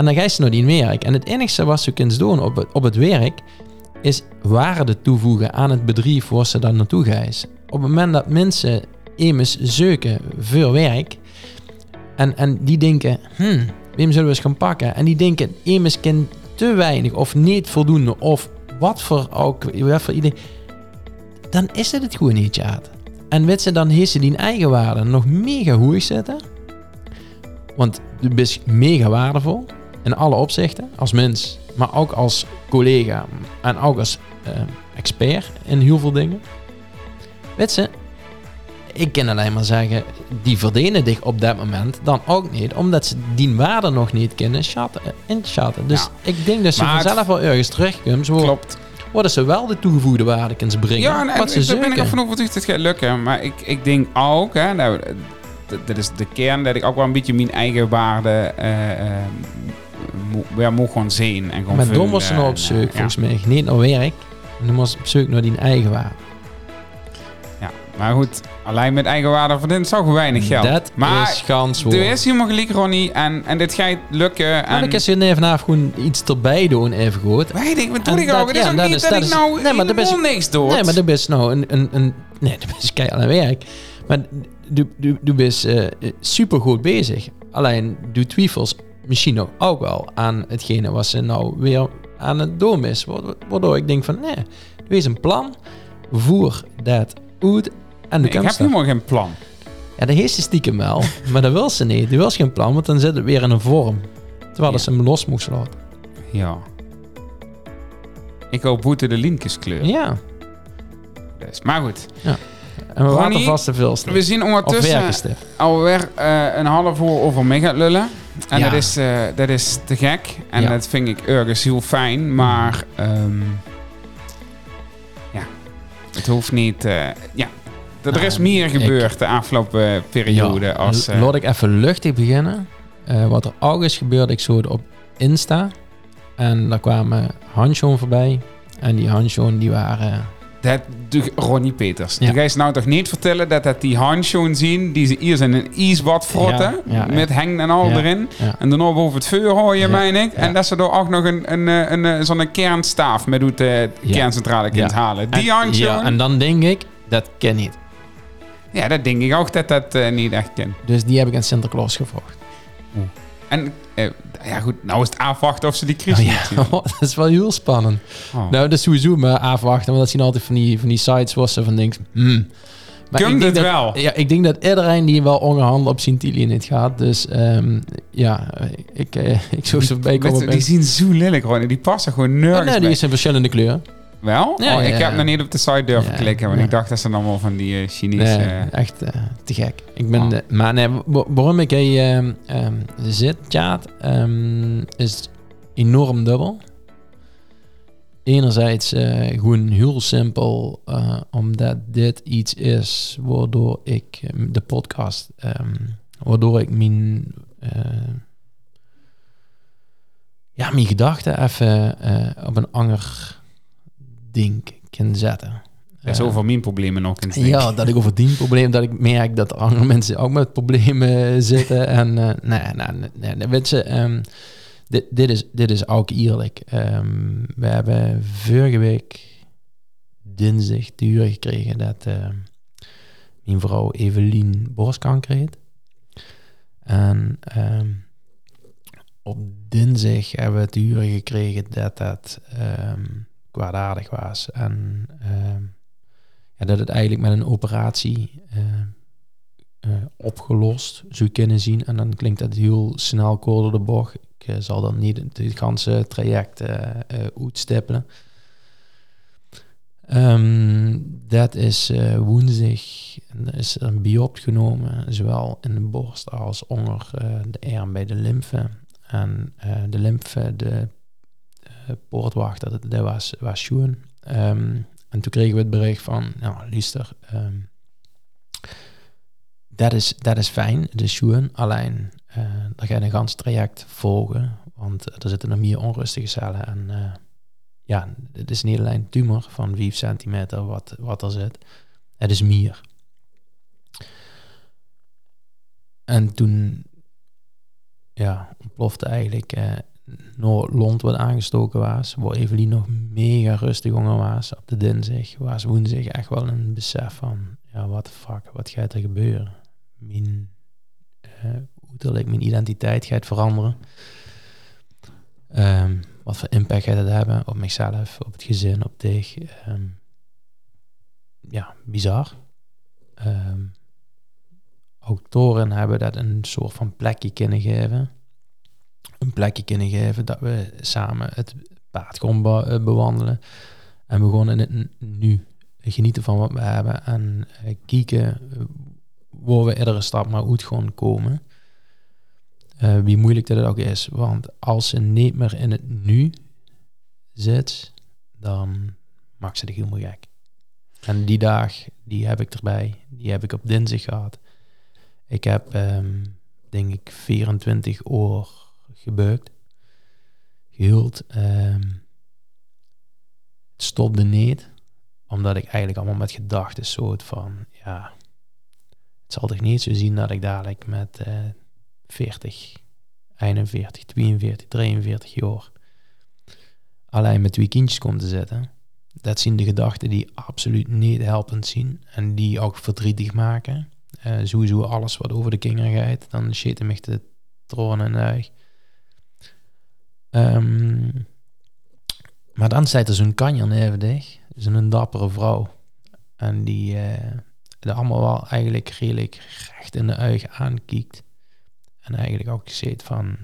Speaker 2: En dan ga je naar die werk. En het enige wat ze kunt doen op het, op het werk... is waarde toevoegen aan het bedrijf waar ze dan naartoe gaan. Op het moment dat mensen immers zoeken voor werk... en, en die denken... Hmm, wem zullen we eens gaan pakken? En die denken, immers kan te weinig of niet voldoende... of wat voor ook, voor idee... dan is het het gewoon niet, ja. En weet ze, dan heeft ze die eigen waarde nog mega hoog zitten... Want je bent mega waardevol in alle opzichten. Als mens, maar ook als collega en ook als eh, expert in heel veel dingen. Weet je, ik kan alleen maar zeggen, die verdienen dich op dat moment dan ook niet, omdat ze die waarde nog niet kunnen schatten, inschatten. Dus
Speaker 1: Ja.
Speaker 2: ik denk dat ze
Speaker 1: Maar
Speaker 2: vanzelf wel ergens terugkomen. Ze worden,
Speaker 1: Klopt.
Speaker 2: worden ze wel de toegevoegde waarde kunnen ze brengen.
Speaker 1: Ja, en,
Speaker 2: wat ze
Speaker 1: daar ben ik ervan overtuigd dat het gaat lukken. Maar ik, ik denk ook, hè, nou, dat is de kern, dat ik ook wel een beetje mijn eigen waarde eh, weer moet gaan zien. En gaan
Speaker 2: Maar dan
Speaker 1: vullen
Speaker 2: moest ze nou op
Speaker 1: en,
Speaker 2: zoek,
Speaker 1: eh, ja.
Speaker 2: volgens mij. Niet naar werk, dan moest ze op zoek naar die eigen waarde.
Speaker 1: Ja, maar goed, alleen met eigen waarde verdient zou gewoon weinig geld.
Speaker 2: Dat
Speaker 1: maar
Speaker 2: is gans
Speaker 1: er is helemaal gelijk, Ronnie. En, en dit gaat lukken.
Speaker 2: Maar
Speaker 1: En
Speaker 2: dan kan ze even gewoon iets erbij doen, even goed.
Speaker 1: Weet ik, wat doe
Speaker 2: En
Speaker 1: ik ook? Het is
Speaker 2: ja,
Speaker 1: ook
Speaker 2: dat
Speaker 1: niet
Speaker 2: is-
Speaker 1: dat,
Speaker 2: dat
Speaker 1: ik
Speaker 2: is-
Speaker 1: nou
Speaker 2: nee, maar dat is-
Speaker 1: helemaal niks doe.
Speaker 2: Nee, maar dat is nou een... een, een nee, dat is keihard aan werk. Maar du, du, du bent eh, super goed bezig. Alleen, du twijfels misschien ook wel aan hetgene wat ze nou weer aan het doen is. Waardoor- ik denk van, nee, er is een plan. Voer dat uit en de
Speaker 1: ik heb helemaal geen plan.
Speaker 2: Ja, dat heeft ze stiekem wel. <laughs> maar dat wil ze niet. Die wil geen plan, want dan zit het weer in een vorm. Terwijl
Speaker 1: Ja.
Speaker 2: ze hem los moest laten.
Speaker 1: Ja. Ik hoop boete de linkeskleur.
Speaker 2: Ja.
Speaker 1: Dus, maar goed.
Speaker 2: En we
Speaker 1: Ronnie,
Speaker 2: vast te veel
Speaker 1: We zien ondertussen alweer eh, een half uur over gaat lullen. En
Speaker 2: Ja.
Speaker 1: dat, is, eh, dat is te gek. En
Speaker 2: Ja.
Speaker 1: dat vind ik ergens heel fijn. Maar ehm, ja, het hoeft niet... eh, ja, er is meer
Speaker 2: ik-
Speaker 1: gebeurd de afgelopen periode. als, eh,
Speaker 2: Laat ik even luchtig beginnen. Wat er ook is gebeurd, ik het op Insta. En daar kwamen handschoen voorbij. En die handschoen die waren...
Speaker 1: dat doe Ronnie Peters.
Speaker 2: Ja.
Speaker 1: Je gaat nou toch niet vertellen dat dat die handschoen zien... die ze hier in een ijsbad frotten...
Speaker 2: Ja, ja, ja.
Speaker 1: met heng en al erin... En daarna boven het vuur hoor je, meen ik. En dat ze er ook nog een, een, eh, een, een, zo'n kernstaaf met hoe de
Speaker 2: Ja.
Speaker 1: kerncentrale kunt
Speaker 2: Ja.
Speaker 1: halen. Die
Speaker 2: en,
Speaker 1: handschoen.
Speaker 2: Ja, en dan denk ik, dat ken niet.
Speaker 1: Ja, dat denk ik ook dat dat eh, niet echt kan.
Speaker 2: Dus die heb ik aan Sinterklaas gevraagd.
Speaker 1: En eh, ja goed, nou is het afwachten of ze die crisis
Speaker 2: Oh, ja, <laughs> dat is wel heel spannend.
Speaker 1: Oh.
Speaker 2: Nou, dat is sowieso maar afwachten. Want dat zien altijd van die, van die sites waar ze van denkt... Hmm. Maar denk
Speaker 1: het
Speaker 2: dat-
Speaker 1: wel?
Speaker 2: Ja, ik denk dat iedereen die wel ongehandeld op Sint-Tilie niet gaat. Dus ehm, ja, ik, eh, <laughs> ik zou ze voorbij komen.
Speaker 1: Die
Speaker 2: bij-
Speaker 1: zien zo lelijk gewoon. Die passen gewoon
Speaker 2: Oh,
Speaker 1: nergens
Speaker 2: nee, die
Speaker 1: bij.
Speaker 2: is in verschillende kleuren.
Speaker 1: Wel?
Speaker 2: Ja,
Speaker 1: oh, ik heb nog niet op de site durven klikken. Want ik dacht dat ze allemaal van die eh, Chinese...
Speaker 2: Nee,
Speaker 1: eh,
Speaker 2: echt eh, te gek. Ik ben,
Speaker 1: Oh.
Speaker 2: de- maar nee, wa- waarom ik hier ehm, ehm, zit, chat, ehm, is enorm dubbel. Enerzijds gewoon heel simpel, omdat dit iets is waardoor ik de podcast, waardoor ik mijn, ja, mijn gedachten even op een ander ding kan zetten.
Speaker 1: Dat is
Speaker 2: Eh,
Speaker 1: over mijn problemen nog eens.
Speaker 2: ja, dat ik over die probleem, dat ik merk dat andere mensen ook met problemen zitten. <laughs> En eh, nee, nee, nee, nee, nee, weet je, ehm, dit, dit, is, dit is ook eerlijk. Ehm, we hebben vorige week dinsdag te huren gekregen dat ehm, mijn vrouw Evelien borstkanker heeft. En op dinsdag hebben we te huren gekregen dat dat kwaadaardig was. En ehm, ja, dat het eigenlijk met een operatie eh, eh, opgelost zou kunnen zien. En dan klinkt dat heel snel kort door de bocht. Ik eh, zal dan niet het hele traject uitstippelen. Ehm, dat is eh, woensdag. En er is een biopt genomen, zowel in de borst als onder de arm bij de lymfe. En de lymfe, de poortwachter, dat, dat was, was schoon. Ehm, en toen kregen we het bericht van, nou, Liester, ehm, dat, is, dat is fijn, de schoen. Alleen, eh dan ga je een gans traject volgen, want er zitten nog meer onrustige cellen. En eh, ja, het is niet alleen een tumor van 5 centimeter wat, wat er zit. Het is meer. En toen ja, ontplofte eigenlijk eh Noord-Lond wat aangestoken was, waar Evelien nog mega rustig onder was op de dinsdag, was woensdag echt wel een besef van, ja, what the fuck, wat gaat er gebeuren? Mijn, eh uiterlijk, mijn identiteit gaat veranderen. Ehm, wat voor impact gaat het hebben op mezelf, op het gezin, op dich? Ehm, ja, bizar. Ehm, ook toren hebben dat een soort van plekje kunnen geven. Een plekje kunnen geven dat we samen het paard eh, bewandelen. En we gewoon in het nu genieten van wat we hebben. En eh, kijken eh, waar we iedere stap maar uit gewoon komen. Wie moeilijk dat ook is. Want als ze niet meer in het nu zit, dan maakt ze de helemaal gek. En die dag, die heb ik erbij. Die heb ik op dinsdag gehad. Ik heb, ehm, denk ik, 24 uur gebeukt. Gehuild. Ehm, het stopte niet. Omdat ik eigenlijk allemaal met gedachten soort van, ja... Het zal toch niet zo zien dat ik dadelijk met eh 40, 41, 42, 43 jaar... alleen met twee kindjes kom te zitten. Dat zijn de gedachten die absoluut niet helpend zien. En die ook verdrietig maken. Eh, sowieso alles wat over de kinderen gaat, dan shit me de troon en Ehm, maar dan staat er zo'n kanjer neven dich, zo'n dappere vrouw. En die er allemaal wel eigenlijk redelijk recht in de uig aankijkt. En eigenlijk ook zegt van,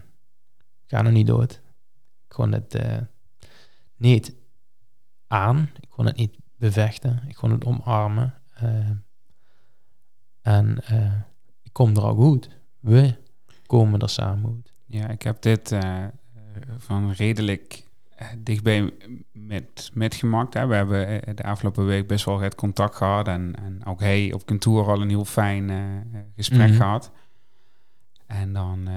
Speaker 2: ga nog niet dood. Ik kon het eh, niet aan, ik kon het niet bevechten, ik kon het omarmen. Eh, en ik kom er ook goed. We komen er samen goed.
Speaker 1: Ja, ik heb dit van redelijk eh, dichtbij met, met gemaakt. Hè. We hebben eh, de afgelopen week best wel het contact gehad. En, en ook hij op kantoor al een heel fijn eh, gesprek
Speaker 2: Mhm.
Speaker 1: gehad. En dan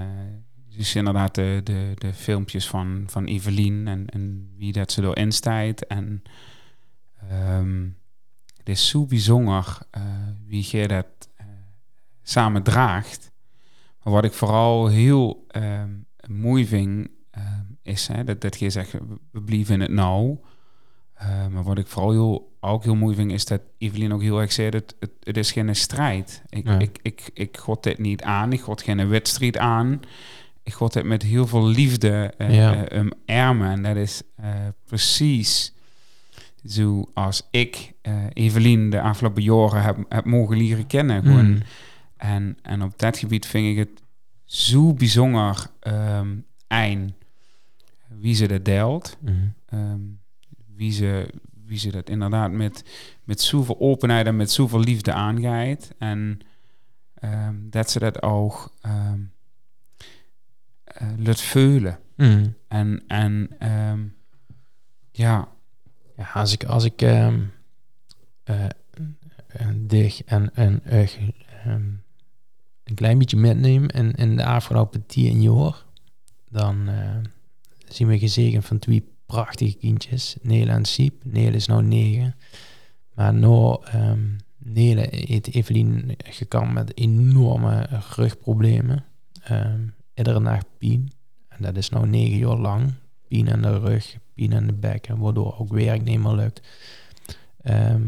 Speaker 1: dus inderdaad de, de, de filmpjes van, van Evelien en, en wie dat ze erin staat. En ehm, het is zo bijzonder wie je dat samen draagt. Maar wat ik vooral heel ehm, mooi vind, ehm, is hè, dat, dat je zegt, we- blijven in het nou. Eh, maar wat ik vooral heel, ook heel mooi vind, is dat Evelien ook heel erg zei, het, het, het is geen strijd. Ik,
Speaker 2: Ja.
Speaker 1: ik, ik, ik god dit niet aan, ik god geen wedstrijd aan. Ik god dit met heel veel liefde
Speaker 2: Ja.
Speaker 1: eh, omarmen. En dat is eh, precies zoals ik eh, Evelien de afgelopen jaren heb, heb mogen leren kennen. Gewoon
Speaker 2: Mm.
Speaker 1: en, en op dat gebied vind ik het zo bijzonder ehm eind wie ze dat deelt.
Speaker 2: Mhm.
Speaker 1: ehm, wie, ze, wie ze dat inderdaad met, met zoveel openheid en met zoveel liefde aangaat. En ehm, dat ze dat ook ehm eh, laat voelen.
Speaker 2: Mm.
Speaker 1: En, en ja,
Speaker 2: Ja, als ik, als ik eh, dig en, en een klein beetje metneem in, in de afgelopen tien jaar, dan zien we gezegend van twee prachtige kindjes, Nele en Siep. Nele is nou negen, Maar nou, ehm Nele heeft Evelien gekampt met enorme rugproblemen. Ehm iedere nacht pijn. En dat is nou negen jaar lang. Pijn in de rug, pijn in de bekken, waardoor ook werk niet meer lukt. Ehm,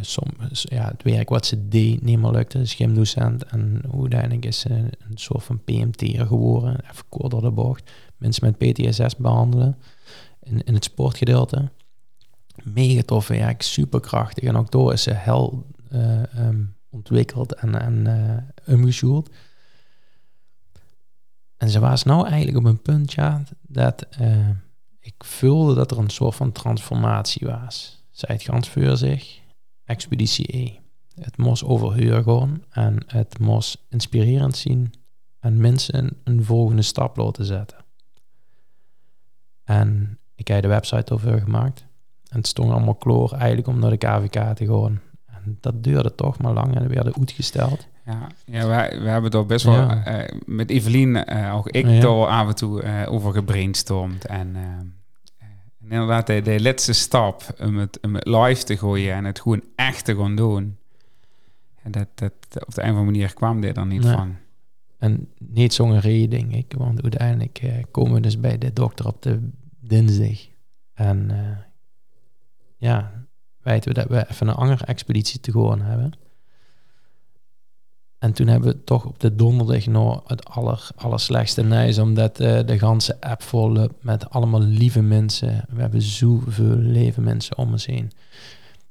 Speaker 2: som, s- ja, het werk wat ze deed niet meer lukte, schimdocent. En uiteindelijk is ze een soort van PMT'er geworden, even kort door de bocht. Mensen met PTSS behandelen in, in het sportgedeelte. Mega tof werk, superkrachtig. En ook door is ze hel eh, ehm, ontwikkeld en, en eh omgeschoeld. En ze was nou eigenlijk op een punt, ja, dat eh, ik voelde dat er een soort van transformatie was. Zij het gans voor zich, Expeditie E. Het moest overheur gaan en het moest inspirerend zien en mensen een, volgende stap laten zetten. En ik heb de website over gemaakt. En het stond allemaal kloor eigenlijk om naar de KVK te gaan. En dat duurde toch maar lang en er werden uitgesteld.
Speaker 1: Ja, ja wij, we hebben er best wel
Speaker 2: Ja.
Speaker 1: eh, met Evelien, eh, ook ik,
Speaker 2: Ja.
Speaker 1: door af en toe eh, over gebrainstormd. En, eh, en inderdaad, de, de laatste stap om het, om het live te gooien en het gewoon echt te gaan doen. En dat, dat, op de een of andere manier kwam dit er niet
Speaker 2: Nee.
Speaker 1: van.
Speaker 2: En niet zo'n reden, denk ik. Want uiteindelijk eh, komen we dus bij de dokter op de dinsdag. En eh, ja, weten we dat we even een andere expeditie te gaan hebben. En toen hebben we toch op de donderdag nog het aller, allerslechtste nieuws. Omdat eh, de ganse app vol met allemaal lieve mensen. We hebben zoveel lieve mensen om ons heen.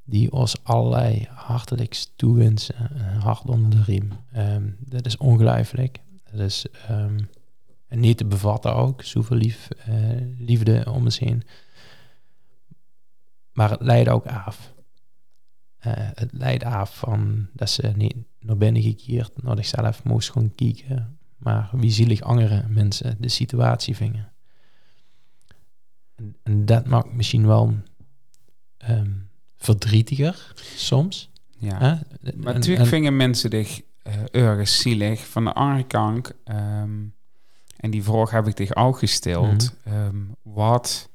Speaker 2: Die ons allerlei hartelijks toewensen. Hart onder de riem. Ehm, dat is ongelooflijk. Dat is ehm, niet te bevatten ook. Zoveel lief, eh, liefde om ons heen. Maar het leidt ook af. Eh, het leidt af van dat ze niet naar binnen gekeerd, naar zichzelf moest gaan kijken. Maar wie zielig andere mensen de situatie vingen. En, en dat maakt misschien wel ehm, verdrietiger soms.
Speaker 1: Ja.
Speaker 2: hè?
Speaker 1: Maar
Speaker 2: En-
Speaker 1: natuurlijk
Speaker 2: en-
Speaker 1: vingen mensen zich ergens zielig. Van de andere kant, ehm, en die vraag heb ik zich ook gesteld.
Speaker 2: Mhm.
Speaker 1: ehm, wat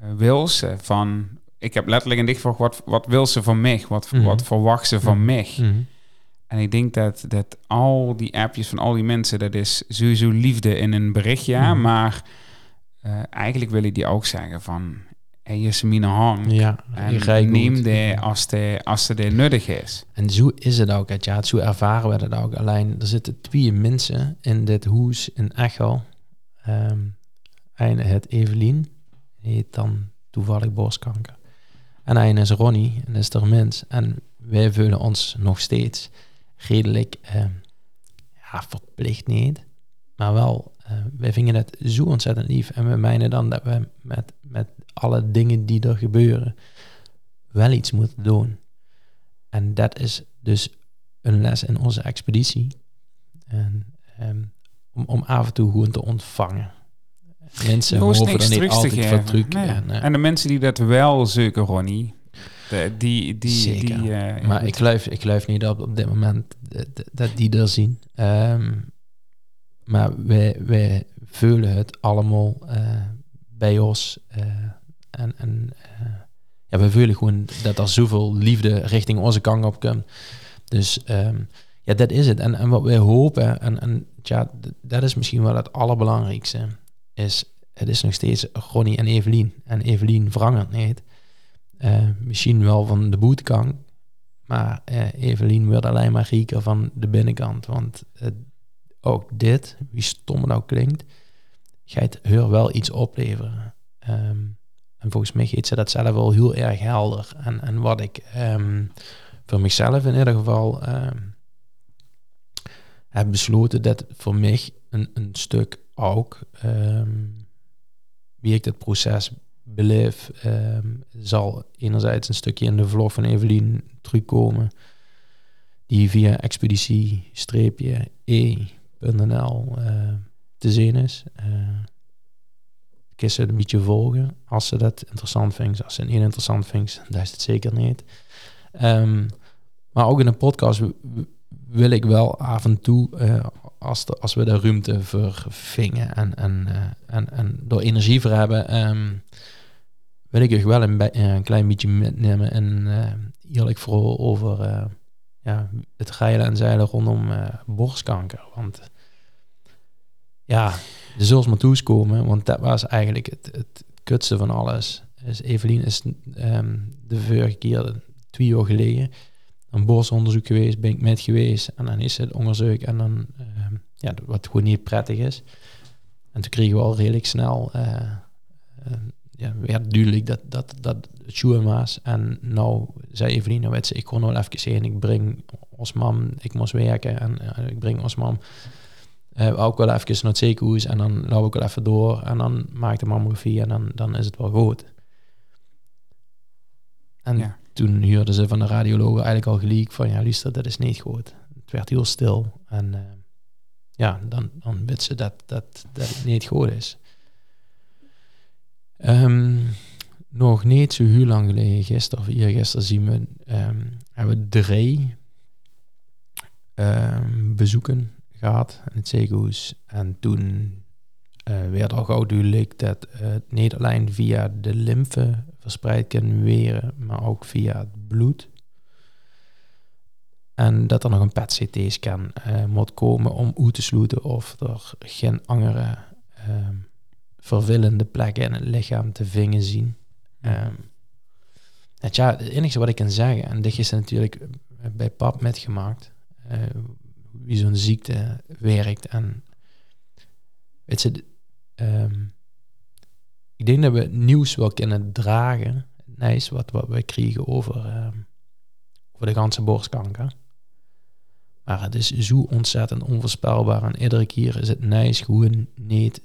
Speaker 1: eh, wil ze van... Ik heb letterlijk een dichtvraag, wat, wat wil ze van mij? Wat,
Speaker 2: Mhm.
Speaker 1: wat verwacht ze van
Speaker 2: Mhm.
Speaker 1: mij? En ik denk dat, dat al die appjes van al die mensen... dat is sowieso liefde in een berichtje.
Speaker 2: Mhm.
Speaker 1: Maar eh, eigenlijk wil ik die ook zeggen van... Hey, Jasmine Hang.
Speaker 2: Ja,
Speaker 1: En neem die als de als de nodig is.
Speaker 2: En zo is het ook. het, Ja, zo ervaren we het ook. Alleen, er zitten twee mensen in dit huis in Echo. Ehm een heet Evelien. Die heet dan toevallig borstkanker. En een is Ronnie. En dat is er mens. En wij voelen ons nog steeds redelijk... ja, verplicht niet. Maar wel, eh, wij vinden het zo ontzettend lief. En we meinen dan dat we met, met alle dingen die er gebeuren... wel iets moeten doen. En dat is dus een les in onze expeditie. En, ehm, om, om af en toe gewoon te ontvangen. Mensen hoeven er niet
Speaker 1: terug te
Speaker 2: altijd
Speaker 1: geven.
Speaker 2: van truc.
Speaker 1: Nee.
Speaker 2: En, eh,
Speaker 1: En de mensen die dat wel zoeken, Ronnie, die, die,
Speaker 2: Zeker.
Speaker 1: die eh,
Speaker 2: maar ik geloof, ik geloof niet dat op dit moment dat, die er zien. Ehm, maar wij, wij voelen het allemaal eh, bij ons. eh, en en eh, ja, we voelen gewoon dat er zoveel liefde richting onze kant op komt. Dus ehm, ja, dat is het. En, en wat wij hopen, en, en ja, dat is misschien wel het allerbelangrijkste, is het is nog steeds Ronnie en Evelien. En Evelien verandert niet. Eh, misschien wel van de boetekant, maar eh, Evelien wordt alleen maar rieker van de binnenkant. Want eh, ook dit, wie stom ook klinkt, gaat haar wel iets opleveren. Ehm, en volgens mij geeft ze dat zelf wel heel erg helder. En, en wat ik ehm, voor mezelf in ieder geval ehm, heb besloten dat voor mij een, een stuk ook, wie ik dat proces beleef, ehm, zal enerzijds een stukje in de vlog van Evelien terugkomen, die via expeditie-e.nl eh, te zien is. Eh ik ze een beetje volgen als ze dat interessant vindt. Als ze het niet interessant vindt, dan is het zeker niet. Ehm, maar ook in een podcast wil ik wel af en toe, eh, als, als we de ruimte voor vingen en, en, en door energie voor hebben, ehm, wil ik je wel eh, een klein beetje metnemen en eh, eerlijk vooral over eh, ja, het rijden en zeilen rondom borstkanker. Want ja, er zullen maar toeskomen, want dat was eigenlijk het, het kutste van alles. Is Evelien is ehm, de vorige keer, twee jaar geleden, een borstonderzoek geweest, ben ik met geweest en dan is het onderzoek en dan, ehm, ja, wat gewoon niet prettig is. En toen kregen we al redelijk snel, ja, werd duidelijk dat, dat, dat het schoen was. En nou zei Evelien, nou weet ze, ik kon wel even heen, ik breng ons mam, ik moest werken en ik breng ons mam eh, ook wel even naar het ziekenhuis en dan loop ik wel even door en dan maak ik de mammografie en dan, dan is het wel goed. En
Speaker 1: Ja.
Speaker 2: toen huurden ze van de radiologen eigenlijk al gelijk van ja, luister, dat is niet goed. Het werd heel stil en eh, ja, dan, dan weet ze dat, dat, dat het niet goed is. Ehm, nog niet zo heel lang geleden, gisteren of eergisteren zien we, ehm, hebben drie ehm, bezoeken gehad in het ziekenhuis. En toen eh, werd al gauw duidelijk dat het niet alleen via de lymfe verspreid kan weren, maar ook via het bloed. En dat er nog een PET-CT-scan eh, moet komen om uit te sluiten of er geen andere ehm, vervelende plekken in het lichaam te vingen zien. Ehm, het, ja, het enige wat ik kan zeggen, en dit is natuurlijk bij pap metgemaakt, eh, wie zo'n ziekte werkt. En weet je, ehm, ik denk dat we het nieuws wel kunnen dragen, nice, wat, wat wij kregen over, ehm, over de ganse borstkanker. Maar het is zo ontzettend onvoorspelbaar en iedere keer is het nice gewoon niet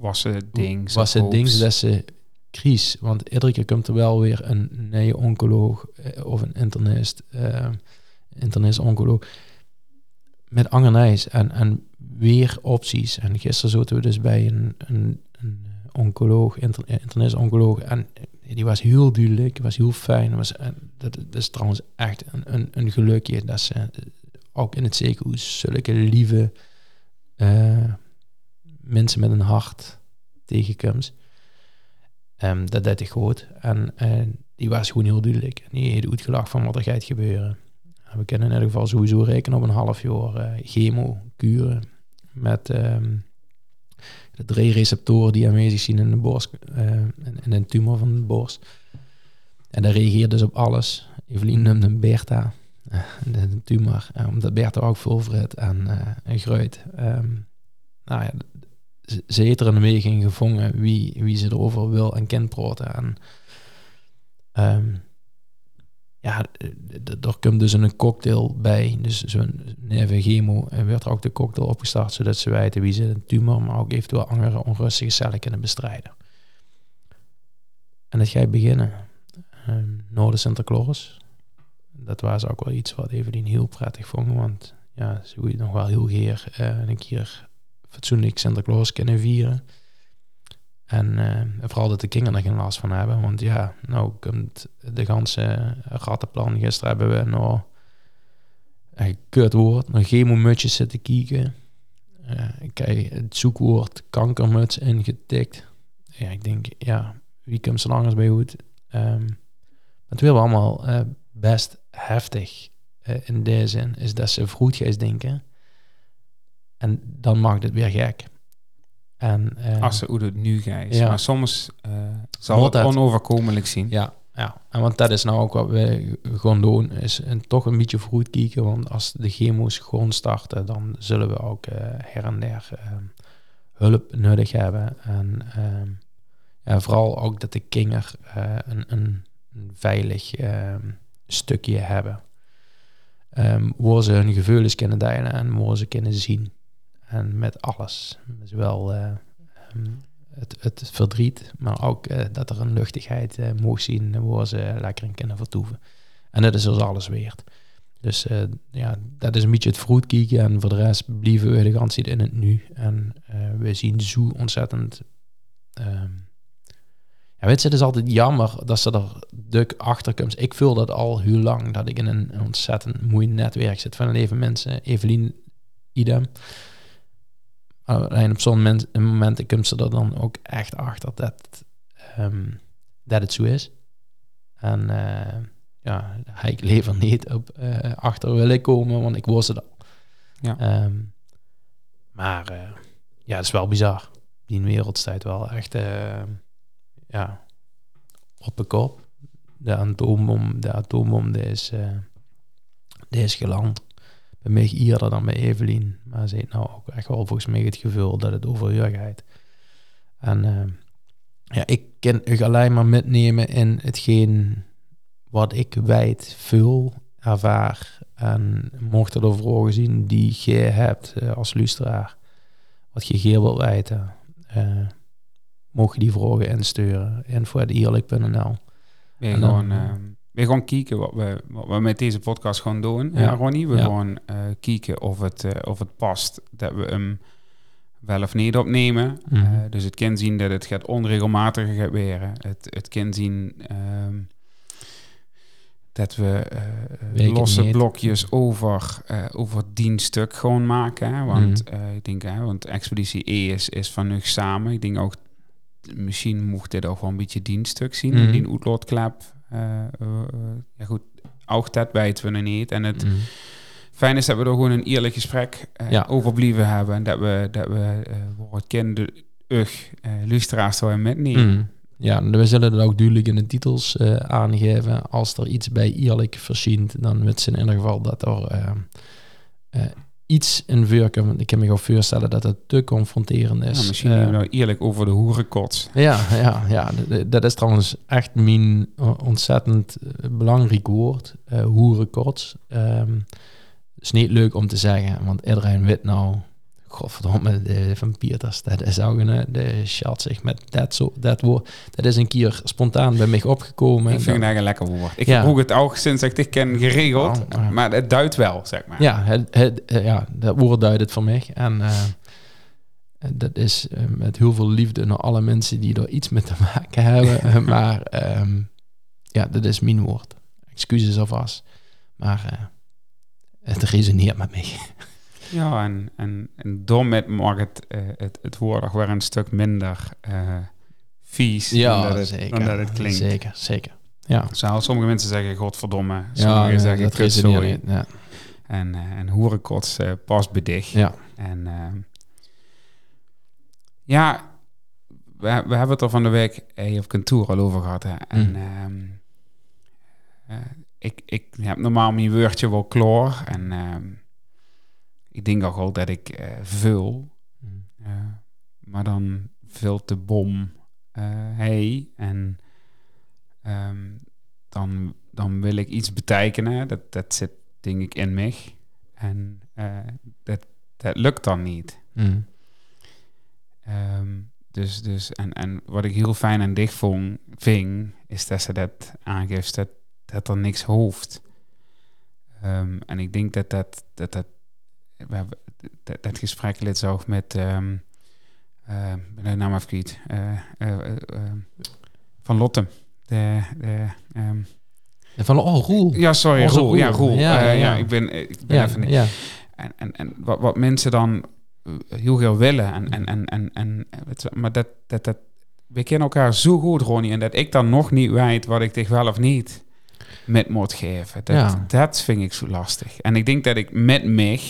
Speaker 1: Was het ding.
Speaker 2: was het ding dat ze crisis. Want iedere keer komt er wel weer een nieuwe oncoloog eh, of een internist, eh internist-oncoloog met angernijs en, en weer opties. En gisteren zaten we dus bij een, een, een oncoloog, inter, eh, internist-oncoloog en die was heel duidelijk, was heel fijn. Was, en dat, dat is trouwens echt een, een, een gelukje dat ze eh, ook in het ziekenhuis zulke lieve eh, mensen met een hart tegenkomt. Ehm, dat deed ik goed. En eh, die was gewoon heel duidelijk. En die uitgelachen van wat er gaat gebeuren. En we kunnen in ieder geval sowieso rekenen op een half jaar eh, chemo kuren. Met ehm, de drie receptoren die aanwezig zijn in de borst. eh, in, een tumor van de borst. En dat reageert dus op alles. Evelien noemde Bertha. de, tumor. omdat Bertha ook volvert en, eh en gruit. Ehm, nou ja, ze- heeft er een gevangen wie, wie ze erover wil en kan praten. En ehm, ja, er komt dus een cocktail bij. Dus zo'n chemo en werd er ook de cocktail opgestart, zodat ze weten wie ze een tumor, maar ook eventueel andere onrustige cellen kunnen bestrijden. En dat ga je beginnen. Um, na de Sinterklaas. Dat was ook wel iets wat Evelien heel prettig vond, want ja, ze wil nog wel heel geer eh, een keer fatsoenlijk Sinterklaas kunnen vieren. En eh, vooral dat de kinderen er geen last van hebben. Want ja, nou komt de ganse rattenplan. Gisteren hebben we nog een kut woord, nog chemomutjes zitten kijken. Eh, ik krijg het zoekwoord kankermuts ingetikt. Ja, ik denk, ja, wie komt zo langers bij goed? Ehm het wil allemaal eh, best heftig eh, in deze zin. Is dat ze vroeg denken. En dan maakt het weer gek. En, eh,
Speaker 1: Als ze hoe het nu gaat.
Speaker 2: Ja.
Speaker 1: Maar soms eh, zal het
Speaker 2: dat.
Speaker 1: onoverkomelijk zien.
Speaker 2: Ja, ja. En want dat is nou ook wat we gewoon doen, is een, toch een beetje vroeg kijken. Want als de chemo's gewoon starten, dan zullen we ook eh, her en der hulp nodig hebben. En ehm, ja, vooral ook dat de kinder eh, een, een, veilig ehm, stukje hebben. Ehm waar ze hun gevoelens kunnen delen en waar ze kunnen zien. En met alles. Zowel eh, ehm, het, het verdriet, maar ook eh, dat er een luchtigheid eh mocht zien waar ze lekker in kunnen vertoeven. En dat is dus alles weerd. Dus ja, dat is een beetje het vroeg kijken en voor de rest blijven we de tijd in het nu. En we zien zo ontzettend... ehm, ja, weet je, het is altijd jammer dat ze er duk achter. Ik voel dat al heel lang, dat ik in een, ontzettend mooi netwerk zit van leven mensen. Evelien, idem. Alleen op zo'n moment, moment komt ze er dan ook echt achter dat, ehm, dat het zo is. En eh, ja, hij ik liever niet op eh, achter willen komen, want ik wist het al.
Speaker 1: Ja.
Speaker 2: Ehm, maar eh, ja, het is wel bizar. Die wereld staat wel echt ja, op de kop. De atoombom, de atoombom die is, die is geland. Bij mij eerder dan bij Evelien. Maar ze heeft nou ook echt wel volgens mij het gevoel dat het over je gaat. En eh, ja, ik kan u alleen maar metnemen in hetgeen wat ik wijd vul, ervaar. En mocht er vragen zien die je hebt eh, als luisteraar, wat je geer wilt weten, eh mocht je die vragen insturen. info.ierlijk.nl
Speaker 1: Weer
Speaker 2: En dan-
Speaker 1: gewoon, weer gewoon kijken wat we, wat we met deze podcast gaan doen.
Speaker 2: Ja.
Speaker 1: Ronnie. We gewoon eh kijken of het, eh, of het past dat we hem wel of niet opnemen.
Speaker 2: Mhm.
Speaker 1: Eh, dus het kan zien dat het gaat onregelmatiger gaat weren. Het, het kan zien ehm, dat we losse blokjes over, eh over dienststuk gewoon maken. Hè? Want
Speaker 2: Mhm.
Speaker 1: ik denk, hè, want Expeditie E is, is van nu samen. Ik denk ook, misschien mocht dit ook wel een beetje dienststuk zien.
Speaker 2: Mhm.
Speaker 1: Die uitloodklep. Eh, eh, eh, ja goed, ook dat weten we nog niet. En het
Speaker 2: Mhm.
Speaker 1: fijn is dat we er gewoon een eerlijk gesprek
Speaker 2: Ja.
Speaker 1: over blijven hebben. En dat we, dat we voor het kende ug uh, luisteraars zo metnemen.
Speaker 2: Mhm. Ja, we zullen het ook duidelijk in de titels aangeven. Als er iets bij eerlijk verschijnt, dan weten ze in ieder geval dat er iets in vuurken. Want ik kan me gewoon voorstellen dat het te confronterend is.
Speaker 1: Ja, misschien
Speaker 2: Eh,
Speaker 1: nou eerlijk over de hoerenkots.
Speaker 2: Ja, ja, ja. dat is trouwens echt mijn eh, ontzettend eh, belangrijk woord. eh hoerenkots. Ehm, Het is niet leuk om te zeggen, want iedereen weet nou... Godverdomme, de vampiers, dat is ook een... De schat zich met dat, zo, dat woord. Dat is een keer spontaan bij mij opgekomen.
Speaker 1: Ik vind eigenlijk een lekker woord. Ik
Speaker 2: Ja.
Speaker 1: het ook sinds ik dit ken geregeld.
Speaker 2: Oh.
Speaker 1: Maar het duidt wel, zeg maar.
Speaker 2: Ja, het, het, eh, ja, dat woord duidt het voor mij. En eh, dat is eh, met heel veel liefde naar alle mensen die er iets mee te maken hebben. <laughs> Eh, maar ehm, ja, dat is mijn woord. Excuses alvast. Maar eh, het resoneert met mij. <laughs>
Speaker 1: Ja, en, en, en daarmee mag het, eh, het, het woord ook weer een stuk minder eh, vies dan, dat het, dan dat het klinkt.
Speaker 2: Zeker, zeker. Ja,
Speaker 1: Zou sommige mensen zeggen godverdomme,
Speaker 2: ja
Speaker 1: sommigen
Speaker 2: nee,
Speaker 1: zeggen
Speaker 2: dat
Speaker 1: kutzooi.
Speaker 2: niet. Ja.
Speaker 1: En, eh en hoerenkots past bij dich.
Speaker 2: ja.
Speaker 1: En ja, we, we hebben het er van de week eh, op kantoor al over gehad. Hè. En
Speaker 2: Mm.
Speaker 1: ehm, eh, ik, ik heb normaal mijn woordje wel klaar. En ehm, ik denk ook wel dat ik eh, vul. eh, maar dan vult de bom eh hij. En ehm, dan, dan wil ik iets betekenen. Dat, dat zit denk ik in mij. En dat, dat lukt dan niet.
Speaker 2: Mm.
Speaker 1: Ehm, dus, dus, en, en wat ik heel fijn en dicht vond, ving, is dat ze dat aangeeft, dat, dat er niks hoeft. Ehm, en ik denk dat dat, dat, dat, we hebben, dat, dat gesprek lid ook met, ik ben de naam even kwijt, eh, eh, eh, van Lotte. De, de, ehm,
Speaker 2: van, oh, Roel.
Speaker 1: ja, sorry, Roel. Ja,
Speaker 2: Roel. Ja, ja,
Speaker 1: ja,
Speaker 2: ja.
Speaker 1: ik ben, ik ben
Speaker 2: Ja,
Speaker 1: even niet.
Speaker 2: ja.
Speaker 1: En, en, en wat, wat mensen dan heel veel willen. En, en, en, en, en, maar dat, dat, dat, we kennen elkaar zo goed, Ronnie. En dat ik dan nog niet weet wat ik tegen wel of niet met moet geven. Dat,
Speaker 2: Ja.
Speaker 1: dat vind ik zo lastig. En ik denk dat ik met mij,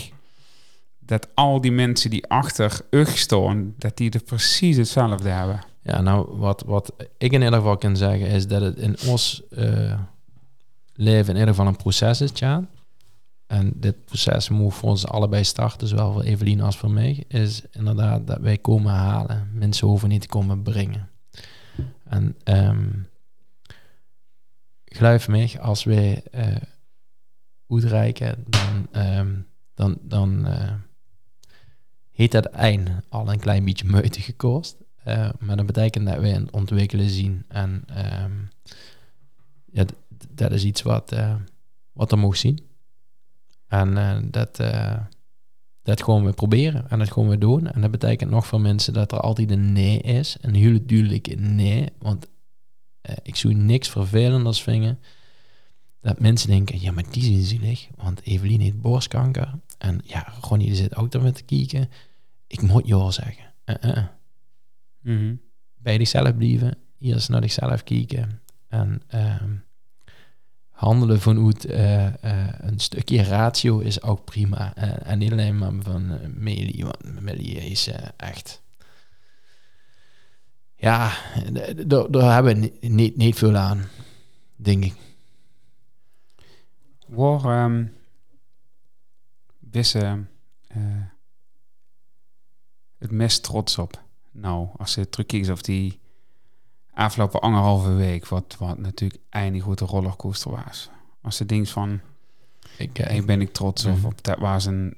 Speaker 1: dat al die mensen die achter UG staan, dat die er precies hetzelfde hebben.
Speaker 2: Ja, nou, wat, wat ik in ieder geval kan zeggen is dat het in ons eh, leven in ieder geval een proces is, ja. En dit proces moet voor ons allebei starten, zowel voor Evelien als voor mij, is inderdaad dat wij komen halen. Mensen hoeven niet te komen brengen. En ehm geloof mij, als wij eh uitreiken, dan, ehm, dan, dan eh, heeft dat eind al een klein beetje moeite gekost. Eh, maar dat betekent dat wij het ontwikkelen zien. En ehm, ja, dat is iets wat, eh, wat er mag zien. En eh, dat, dat gewoon we proberen en dat gewoon we doen. En dat betekent nog voor mensen dat er altijd een nee is. Een heel duidelijke nee. Want ik zou niks vervelenders vinden. Dat mensen denken, ja, maar die zijn zielig. Want Evelien heeft borstkanker. En ja, Ronnie zit ook met te kijken. Ik moet jou zeggen. Eh, eh
Speaker 1: Mhm.
Speaker 2: bij jezelf blijven. eerst naar zichzelf kijken en ehm, handelen vanuit uh, een stukje ratio is ook prima. en niet alleen maar van uh, Melie, want Melie is echt... Ja, daar hebben we niet, niet veel aan, denk ik.
Speaker 1: Waar um, wisse het meest trots op? Nou, als je terugkijkt of die afgelopen anderhalve week, wat, wat natuurlijk eindig goed een rollercoaster was. Als je denkt van, ik, uh, ik ben ik trots mm. of op dat was een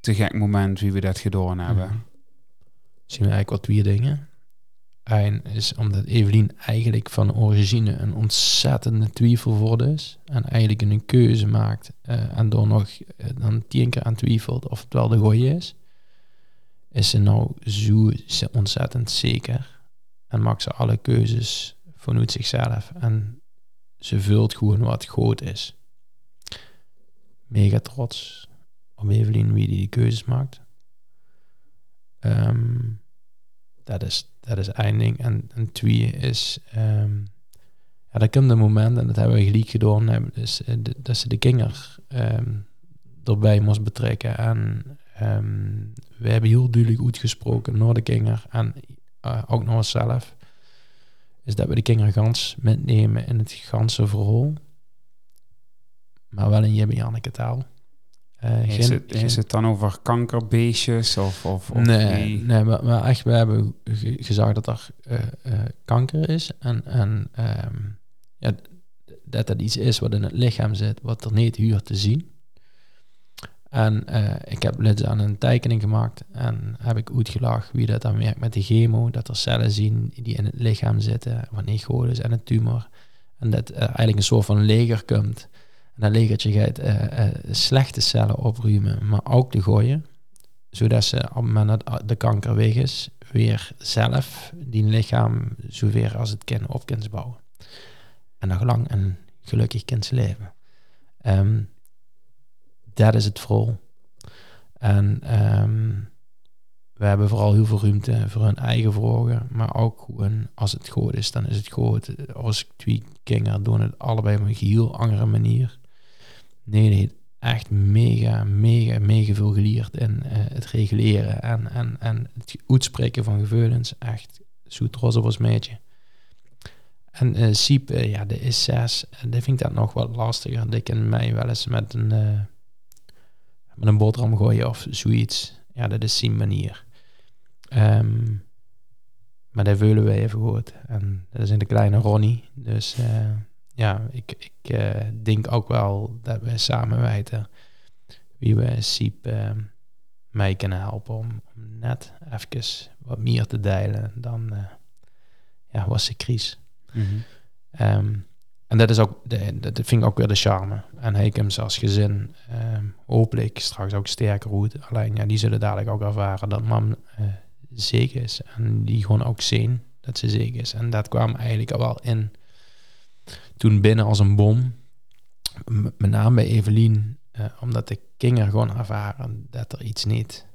Speaker 1: te gek moment wie we dat gedaan hebben. Mm.
Speaker 2: Zien we eigenlijk wat twee dingen. Eén is omdat Evelien eigenlijk van origine een ontzettende twijfelwoord is. En eigenlijk een keuze maakt. Uh, en door nog uh, dan tien keer aan twijfelt of het wel de goeie is. Is ze nou zo ontzettend zeker en maakt ze alle keuzes vanuit zichzelf. En ze vult gewoon wat groot is. Mega trots op Evelien wie die, keuzes maakt. Ehm, dat, is, dat is één. En, twee is... Um, ja, dat komt een moment, en dat hebben we gelijk gedaan, dus, uh, dat ze de kinger um, erbij moest betrekken. En we hebben heel duidelijk uitgesproken naar de kinger en uh, ook nog zelf, is dat we de kindergans metnemen in het ganse verhaal. Maar wel in Jibbe Janneke taal.
Speaker 1: Uh, is, het, is het dan over kankerbeestjes of, of,
Speaker 2: of nee, nee maar, maar, echt, we hebben gezegd dat er uh, uh, kanker is en, en um, ja, dat dat iets is wat in het lichaam zit, wat er niet huur te zien. En uh, ik heb dus aan een tekening gemaakt en heb ik uitgelegd wie dat dan werkt met de chemo. Dat er cellen zien die in het lichaam zitten van egodes en een tumor. En dat uh, eigenlijk een soort van leger komt. En dat legertje gaat uh, slechte cellen opruimen, maar ook de gooien. Zodat ze op het moment dat de kanker weg is, weer zelf die lichaam zover als het kan op kunnen bouwen. En nog lang en gelukkig kind leven. Um, dat is het vooral. En um, we hebben vooral heel veel ruimte voor hun eigen vragen, maar ook gewoon als het goed is, dan is het goed. Als ik twee kinderen doen het allebei op een heel andere manier. Nee, nee, echt mega, mega, mega veel geleerd in uh, het reguleren en, en, en het uitspreken van gevoelens. Echt zo trots op ons meidje. En uh, Siep, uh, ja, de is zes. Dat vind ik dat nog wat lastiger. Die kan mij wel eens met een met een boterham gooien of zoiets. Ja, dat is zijn manier. Ehm, maar dat willen we even goed. En dat is in de kleine Ronnie. Dus uh, ja, ik, ik uh, denk ook wel dat we samen weten wie we Siep uh, mij kunnen helpen om, om, net even wat meer te delen dan ja, was de crisis. Mm -hmm. En dat is ook, de, dat vind ik ook weer de charme. En Hekems als gezin hopelijk straks ook sterker uit. Alleen ja, die zullen dadelijk ook ervaren dat mam uh, zeker is. En die gewoon ook zien dat ze zeker is. En dat kwam eigenlijk al wel in toen binnen als een bom. Met name bij Evelien, uh, omdat de kinderen gewoon ervaren dat er iets niet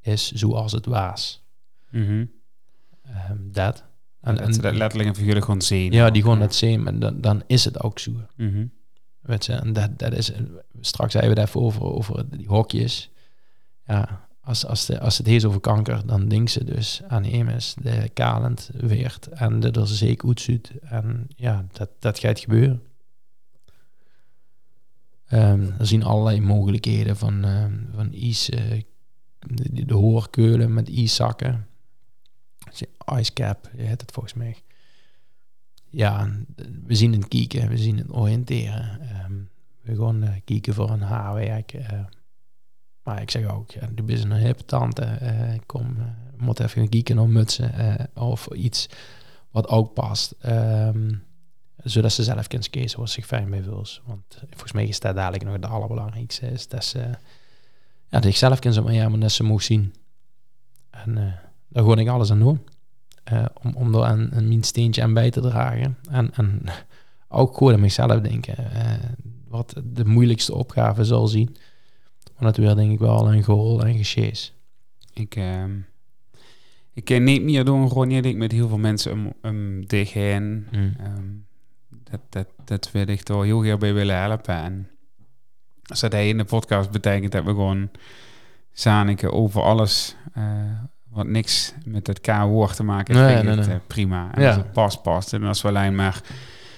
Speaker 2: is zoals het was.
Speaker 1: Mm -hmm.
Speaker 2: um, dat.
Speaker 1: En, dat letterlijk en figuurlijk gewoon zien.
Speaker 2: Ja, die gewoon dat zien. En dan, dan is het ook zo.
Speaker 1: Mm
Speaker 2: Weet je, en dat, dat is... Straks hebben we het even over, over die hokjes. Ja, als, als, de, als het heet over kanker, dan denken ze dus aan EMS, de kalend weert en de er zeker uitziet. En ja, dat, dat gaat gebeuren. Um, er zien allerlei mogelijkheden van, um, van is, uh, de, hoorkeulen met ijszakken. Ice cap, je het volgens mij. Ja, we zien het kijken, we zien het oriënteren. Um, we gaan uh, kijken voor een haarwerk. Uh, maar ik zeg ook, ja, du bent een hippe tante. Uh, kom, moet even kijken naar mutsen of iets wat ook past. Um, zodat ze zelf kunnen kiezen wat zich fijn wil. Want volgens mij is dat dadelijk nog het allerbelangrijkste. Is dat ze ja, dat ik zelf kan zeggen, ja, maar dat ze mogen zien. En daar gewoon ik alles aan doen. Uh, om, om er een, een mijn steentje aan bij te dragen. En, en <laughs> ook gewoon aan mezelf denken. Uh, wat de moeilijkste opgave zal zien. Maar dat weer denk ik wel een goal en gesjees.
Speaker 1: Ik, uh, ik ken niet meer doen gewoon ik met heel veel mensen om, om dichtheen.
Speaker 2: Mm.
Speaker 1: Ehm, dat, dat, dat wil ik toch heel graag bij willen helpen. En als dat hij in de podcast betekent dat we gewoon zaniken over alles eh, wat niks met het K-woord te maken heeft,
Speaker 2: Nee,
Speaker 1: het,
Speaker 2: nee.
Speaker 1: eh, prima. En
Speaker 2: Ja.
Speaker 1: als het past, past. En als we alleen maar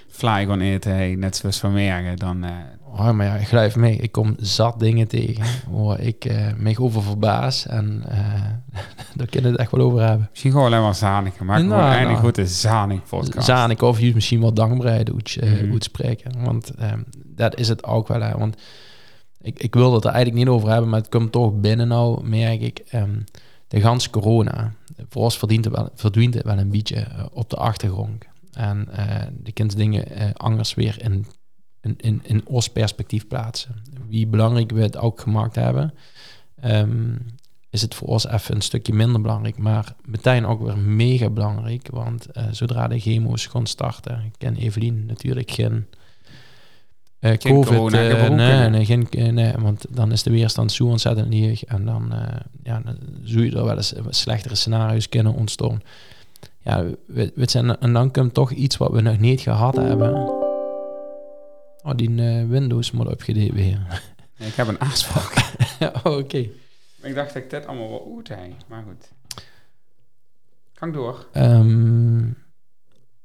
Speaker 1: fly gaan eten, hey, net zoals van Mergen, dan... eh,
Speaker 2: Oh, maar ja, ik mee. Ik kom zat dingen tegen waar ik eh me over verbaas. En eh <laughs> daar kunnen we het echt wel over hebben.
Speaker 1: misschien gewoon alleen maar zaniken. Maar
Speaker 2: Nou,
Speaker 1: gewoon
Speaker 2: nou.
Speaker 1: goed de zanik podcast.
Speaker 2: Zanik of je misschien wel dankbaarheid moet, eh
Speaker 1: Mhm.
Speaker 2: moet spreken. Want ehm, dat is het ook wel. Hè. Want ik, ik wil het er eigenlijk niet over hebben, maar het komt toch binnen nou, merk ik. ehm, de gans corona. Voor ons verdient het wel, verdwijnt het wel een beetje eh, op de achtergrond. En eh de kind dingen eh, anders weer in, in, in, in ons perspectief plaatsen. Wie belangrijk we het ook gemaakt hebben, ehm, is het voor ons even een stukje minder belangrijk. Maar meteen ook weer mega belangrijk. Want zodra de chemo's gaan starten, ik ken Evelien natuurlijk geen... eh,
Speaker 1: Geen
Speaker 2: COVID, eh, nee, nee, geen, eh, nee, want dan is de weerstand zo ontzettend laag. En dan, eh, ja, dan zou je er wel eens slechtere scenario's kunnen ontstaan. Ja, we, we zijn, en dan komt toch iets wat we nog niet gehad hebben. Oh, die Windows moet opgedeeld weer. <laughs>
Speaker 1: Nee, ik heb een
Speaker 2: oh, <laughs> oké.
Speaker 1: ik dacht dat ik dit allemaal wel goed heb. Maar goed. Ik door?
Speaker 2: Ehm,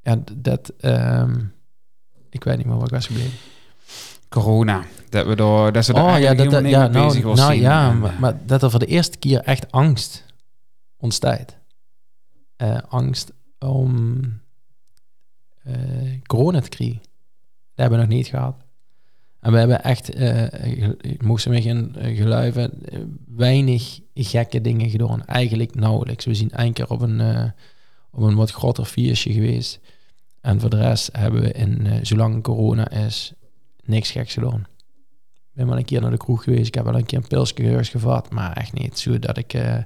Speaker 2: ja, dat... ehm, ik weet niet meer wat ik was gebleven.
Speaker 1: Corona. Dat we door, dat ze er
Speaker 2: Oh ja, dat, ja nou,
Speaker 1: bezig was
Speaker 2: nou
Speaker 1: zien.
Speaker 2: ja,
Speaker 1: En,
Speaker 2: maar,
Speaker 1: eh,
Speaker 2: maar dat er voor de eerste keer echt angst ontstaat. Eh, angst om eh, corona te krijgen. Dat hebben we nog niet gehad. En we hebben echt, eh ge- ik moest me in eh, geluiven, weinig gekke dingen gedaan. Eigenlijk nauwelijks. We zien één keer op een, op een wat groter feestje geweest. En voor de rest hebben we in, zolang corona is, niks geks gedaan. Ik ben wel een keer naar de kroeg geweest. Ik heb wel een keer een pilsje gevat. Maar echt niet zo dat ik eh,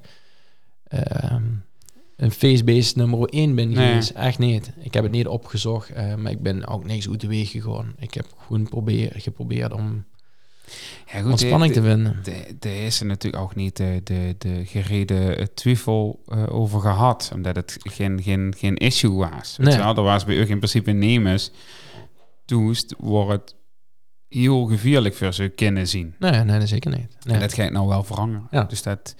Speaker 2: ehm, een feestbeest nummer 1 ben
Speaker 1: Nee.
Speaker 2: geweest. Echt niet. Ik heb het niet opgezocht. eh, maar ik ben ook niks uit de weg gegaan. Ik heb gewoon probeer, geprobeerd om
Speaker 1: ja, goed,
Speaker 2: ontspanning
Speaker 1: de-
Speaker 2: te vinden.
Speaker 1: de- Daar is er natuurlijk ook niet de, de, de gerede eh, twijfel over gehad. Omdat het geen, geen, geen issue was.
Speaker 2: Nee.
Speaker 1: wel? Er was bij u in principe nemers. Toest wordt het heel gevaarlijk voor ze kunnen zien.
Speaker 2: Nee, nee, dat zeker niet. Nee.
Speaker 1: En dat gaat nou wel veranderen.
Speaker 2: Ja.
Speaker 1: Dus dat,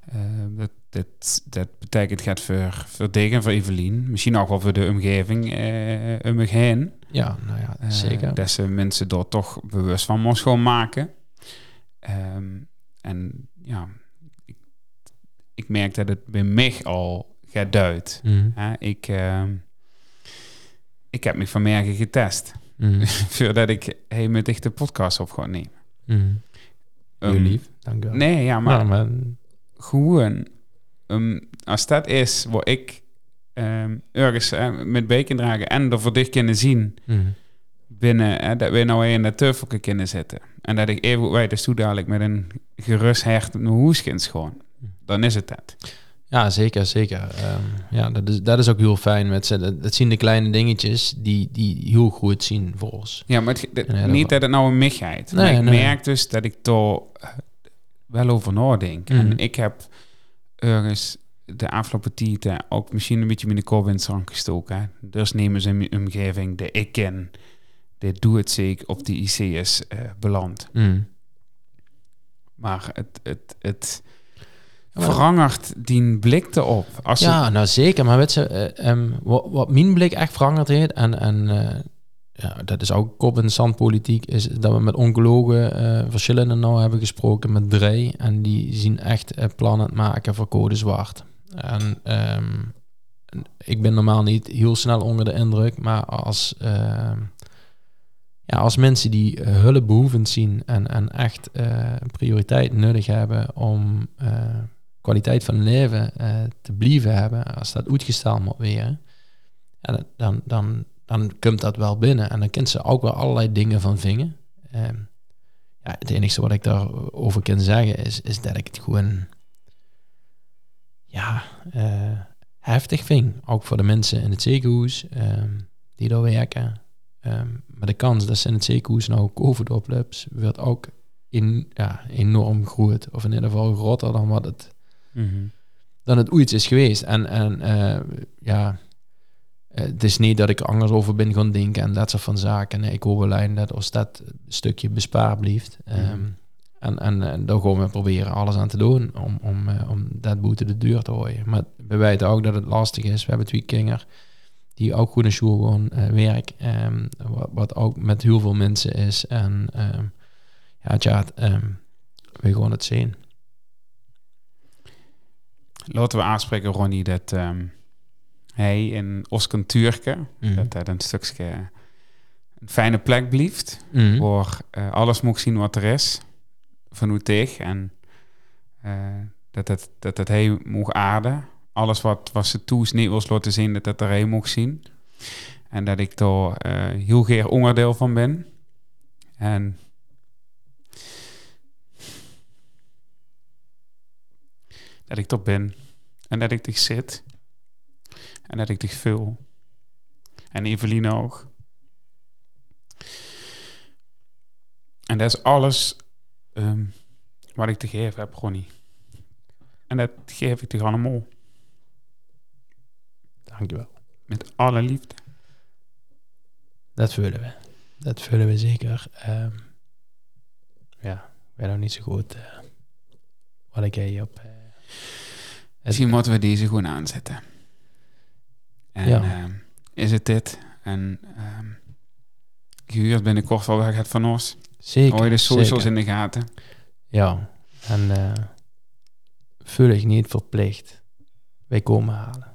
Speaker 1: eh, dat, dat, dat betekent gaat voor, voor voor Evelien. Misschien ook wel voor de omgeving eh om me heen.
Speaker 2: Ja, nou ja,
Speaker 1: Eh,
Speaker 2: zeker.
Speaker 1: Dat ze mensen er toch bewust van moest gewoon maken. Ehm, en ja, ik, ik merk dat het bij mij al gaat duidt.
Speaker 2: Mhm.
Speaker 1: Ik, ehm, ik heb me vanmorgen getest.
Speaker 2: Mhm. <laughs>
Speaker 1: voordat ik hey, met dichte podcast op ga nemen.
Speaker 2: Mhm.
Speaker 1: Ehm,
Speaker 2: lief, dank u wel.
Speaker 1: Nee, ja, maar
Speaker 2: Nou, maar
Speaker 1: gewoon, ehm, als dat is waar ik ehm, ergens eh, met beken dragen en er voor dicht kunnen zien
Speaker 2: mhm.
Speaker 1: binnen, dat we nou in dat teufelke kunnen zitten. En dat ik even weet, dus toe dadelijk met een gerust naar huis kan gewoon. Dan is het dat.
Speaker 2: Ja, zeker, zeker. Ehm, ja, dat is, dat is ook heel fijn. Met ze. Dat, dat zien de kleine dingetjes die, die heel goed zien voor ons.
Speaker 1: Ja, maar het, dat-
Speaker 2: Nee, dat
Speaker 1: niet dat het nou een migheid.
Speaker 2: Nee,
Speaker 1: maar ik
Speaker 2: nee.
Speaker 1: merk dus dat ik daar eh, wel over nadenk.
Speaker 2: Mhm.
Speaker 1: En ik heb ergens de afgelopen tijd ook misschien een beetje met de kop in het zand gestoken. Dus nemen ze mijn omgeving die ik ken, dit doe het zeker op die IC's eh beland.
Speaker 2: Mm.
Speaker 1: Maar het, het, het verandert die blik erop. Als je-
Speaker 2: Ja, nou zeker. Maar weet je, eh, ehm, wat, wat mijn blik echt veranderd heeft, en, en eh, ja, dat is ook kop en zandpolitiek, is dat we met oncologen eh, verschillende nou hebben gesproken, met drie, en die zien echt plannen het maken voor code zwart. En ehm, ik ben normaal niet heel snel onder de indruk, maar als, ehm, ja, als mensen die eh, hulpbehoevend zien en, en echt prioriteit nodig hebben om kwaliteit van leven eh, te blijven hebben, als dat uitgesteld moet weer, dan, dan, dan komt dat wel binnen. En dan kent ze ook wel allerlei dingen van vingen. Ehm, ja, het enige wat ik daarover kan zeggen is, is dat ik het gewoon ja, eh, heftig vind. Ook voor de mensen in het ziekenhuis ehm, die daar werken. Ehm, maar de kans dat ze in het ziekenhuis nou COVID oploopt, wordt ook in, ja, enorm groot. Of in ieder geval groter dan wat het
Speaker 1: Mhm.
Speaker 2: dan het ooit is geweest. En, en eh, ja, eh, het is niet dat ik er anders over ben gaan denken en dat soort van zaken. Nee, ik hoop alleen dat als dat stukje bespaard blijft. ehm, en, en, en daar gaan we proberen alles aan te doen om, om, eh, om dat boete de deur te gooien. Maar we weten ook dat het lastig is. We hebben twee kinderen die ook goed in school werken. ehm, wat, wat ook met heel veel mensen is. En ehm, ja, tja, we gaan het zien.
Speaker 1: Laten we aanspreken, Ronnie, dat ehm, hij in Oscar
Speaker 2: Mhm.
Speaker 1: dat dat een stukje een fijne plek blijft,
Speaker 2: Mhm.
Speaker 1: waar eh, alles moet zien wat er is, van hoe tegen en eh, dat, het, dat het hij mocht aarden. Alles wat, wat ze toes niet was laten zien, dat dat er hij mocht zien. En dat ik daar eh, heel graag onderdeel van ben. En dat ik er ben. En dat ik dich zit. En dat ik dich vul. En Evelien ook. En dat is alles ehm, wat ik te geven heb, Ronnie. En dat geef ik te allemaal.
Speaker 2: Dankjewel.
Speaker 1: Met alle liefde.
Speaker 2: Dat vullen we. Dat vullen we zeker. Ehm, ja, ik ben nog niet zo goed. eh, wat ik hier op. eh,
Speaker 1: Misschien moeten we deze gewoon aanzetten. En
Speaker 2: Ja.
Speaker 1: ehm, is het dit? En ehm gehuurd binnenkort wel weg het van ons.
Speaker 2: zeker.
Speaker 1: Hou je de socials
Speaker 2: zeker.
Speaker 1: in de gaten.
Speaker 2: Ja, en eh voel ik niet verplicht. Wij komen halen.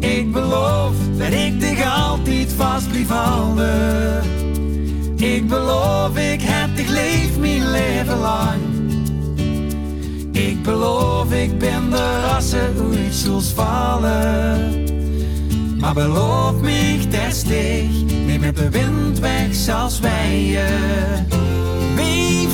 Speaker 3: Ik beloof dat ik dich altijd vast blijf houden. Ik beloof ik heb dich leef mijn leven lang beloof, ik ben de rasse hoe zulst vallen. Maar beloof mich testig, neem met de wind weg zelfs wij je. Wie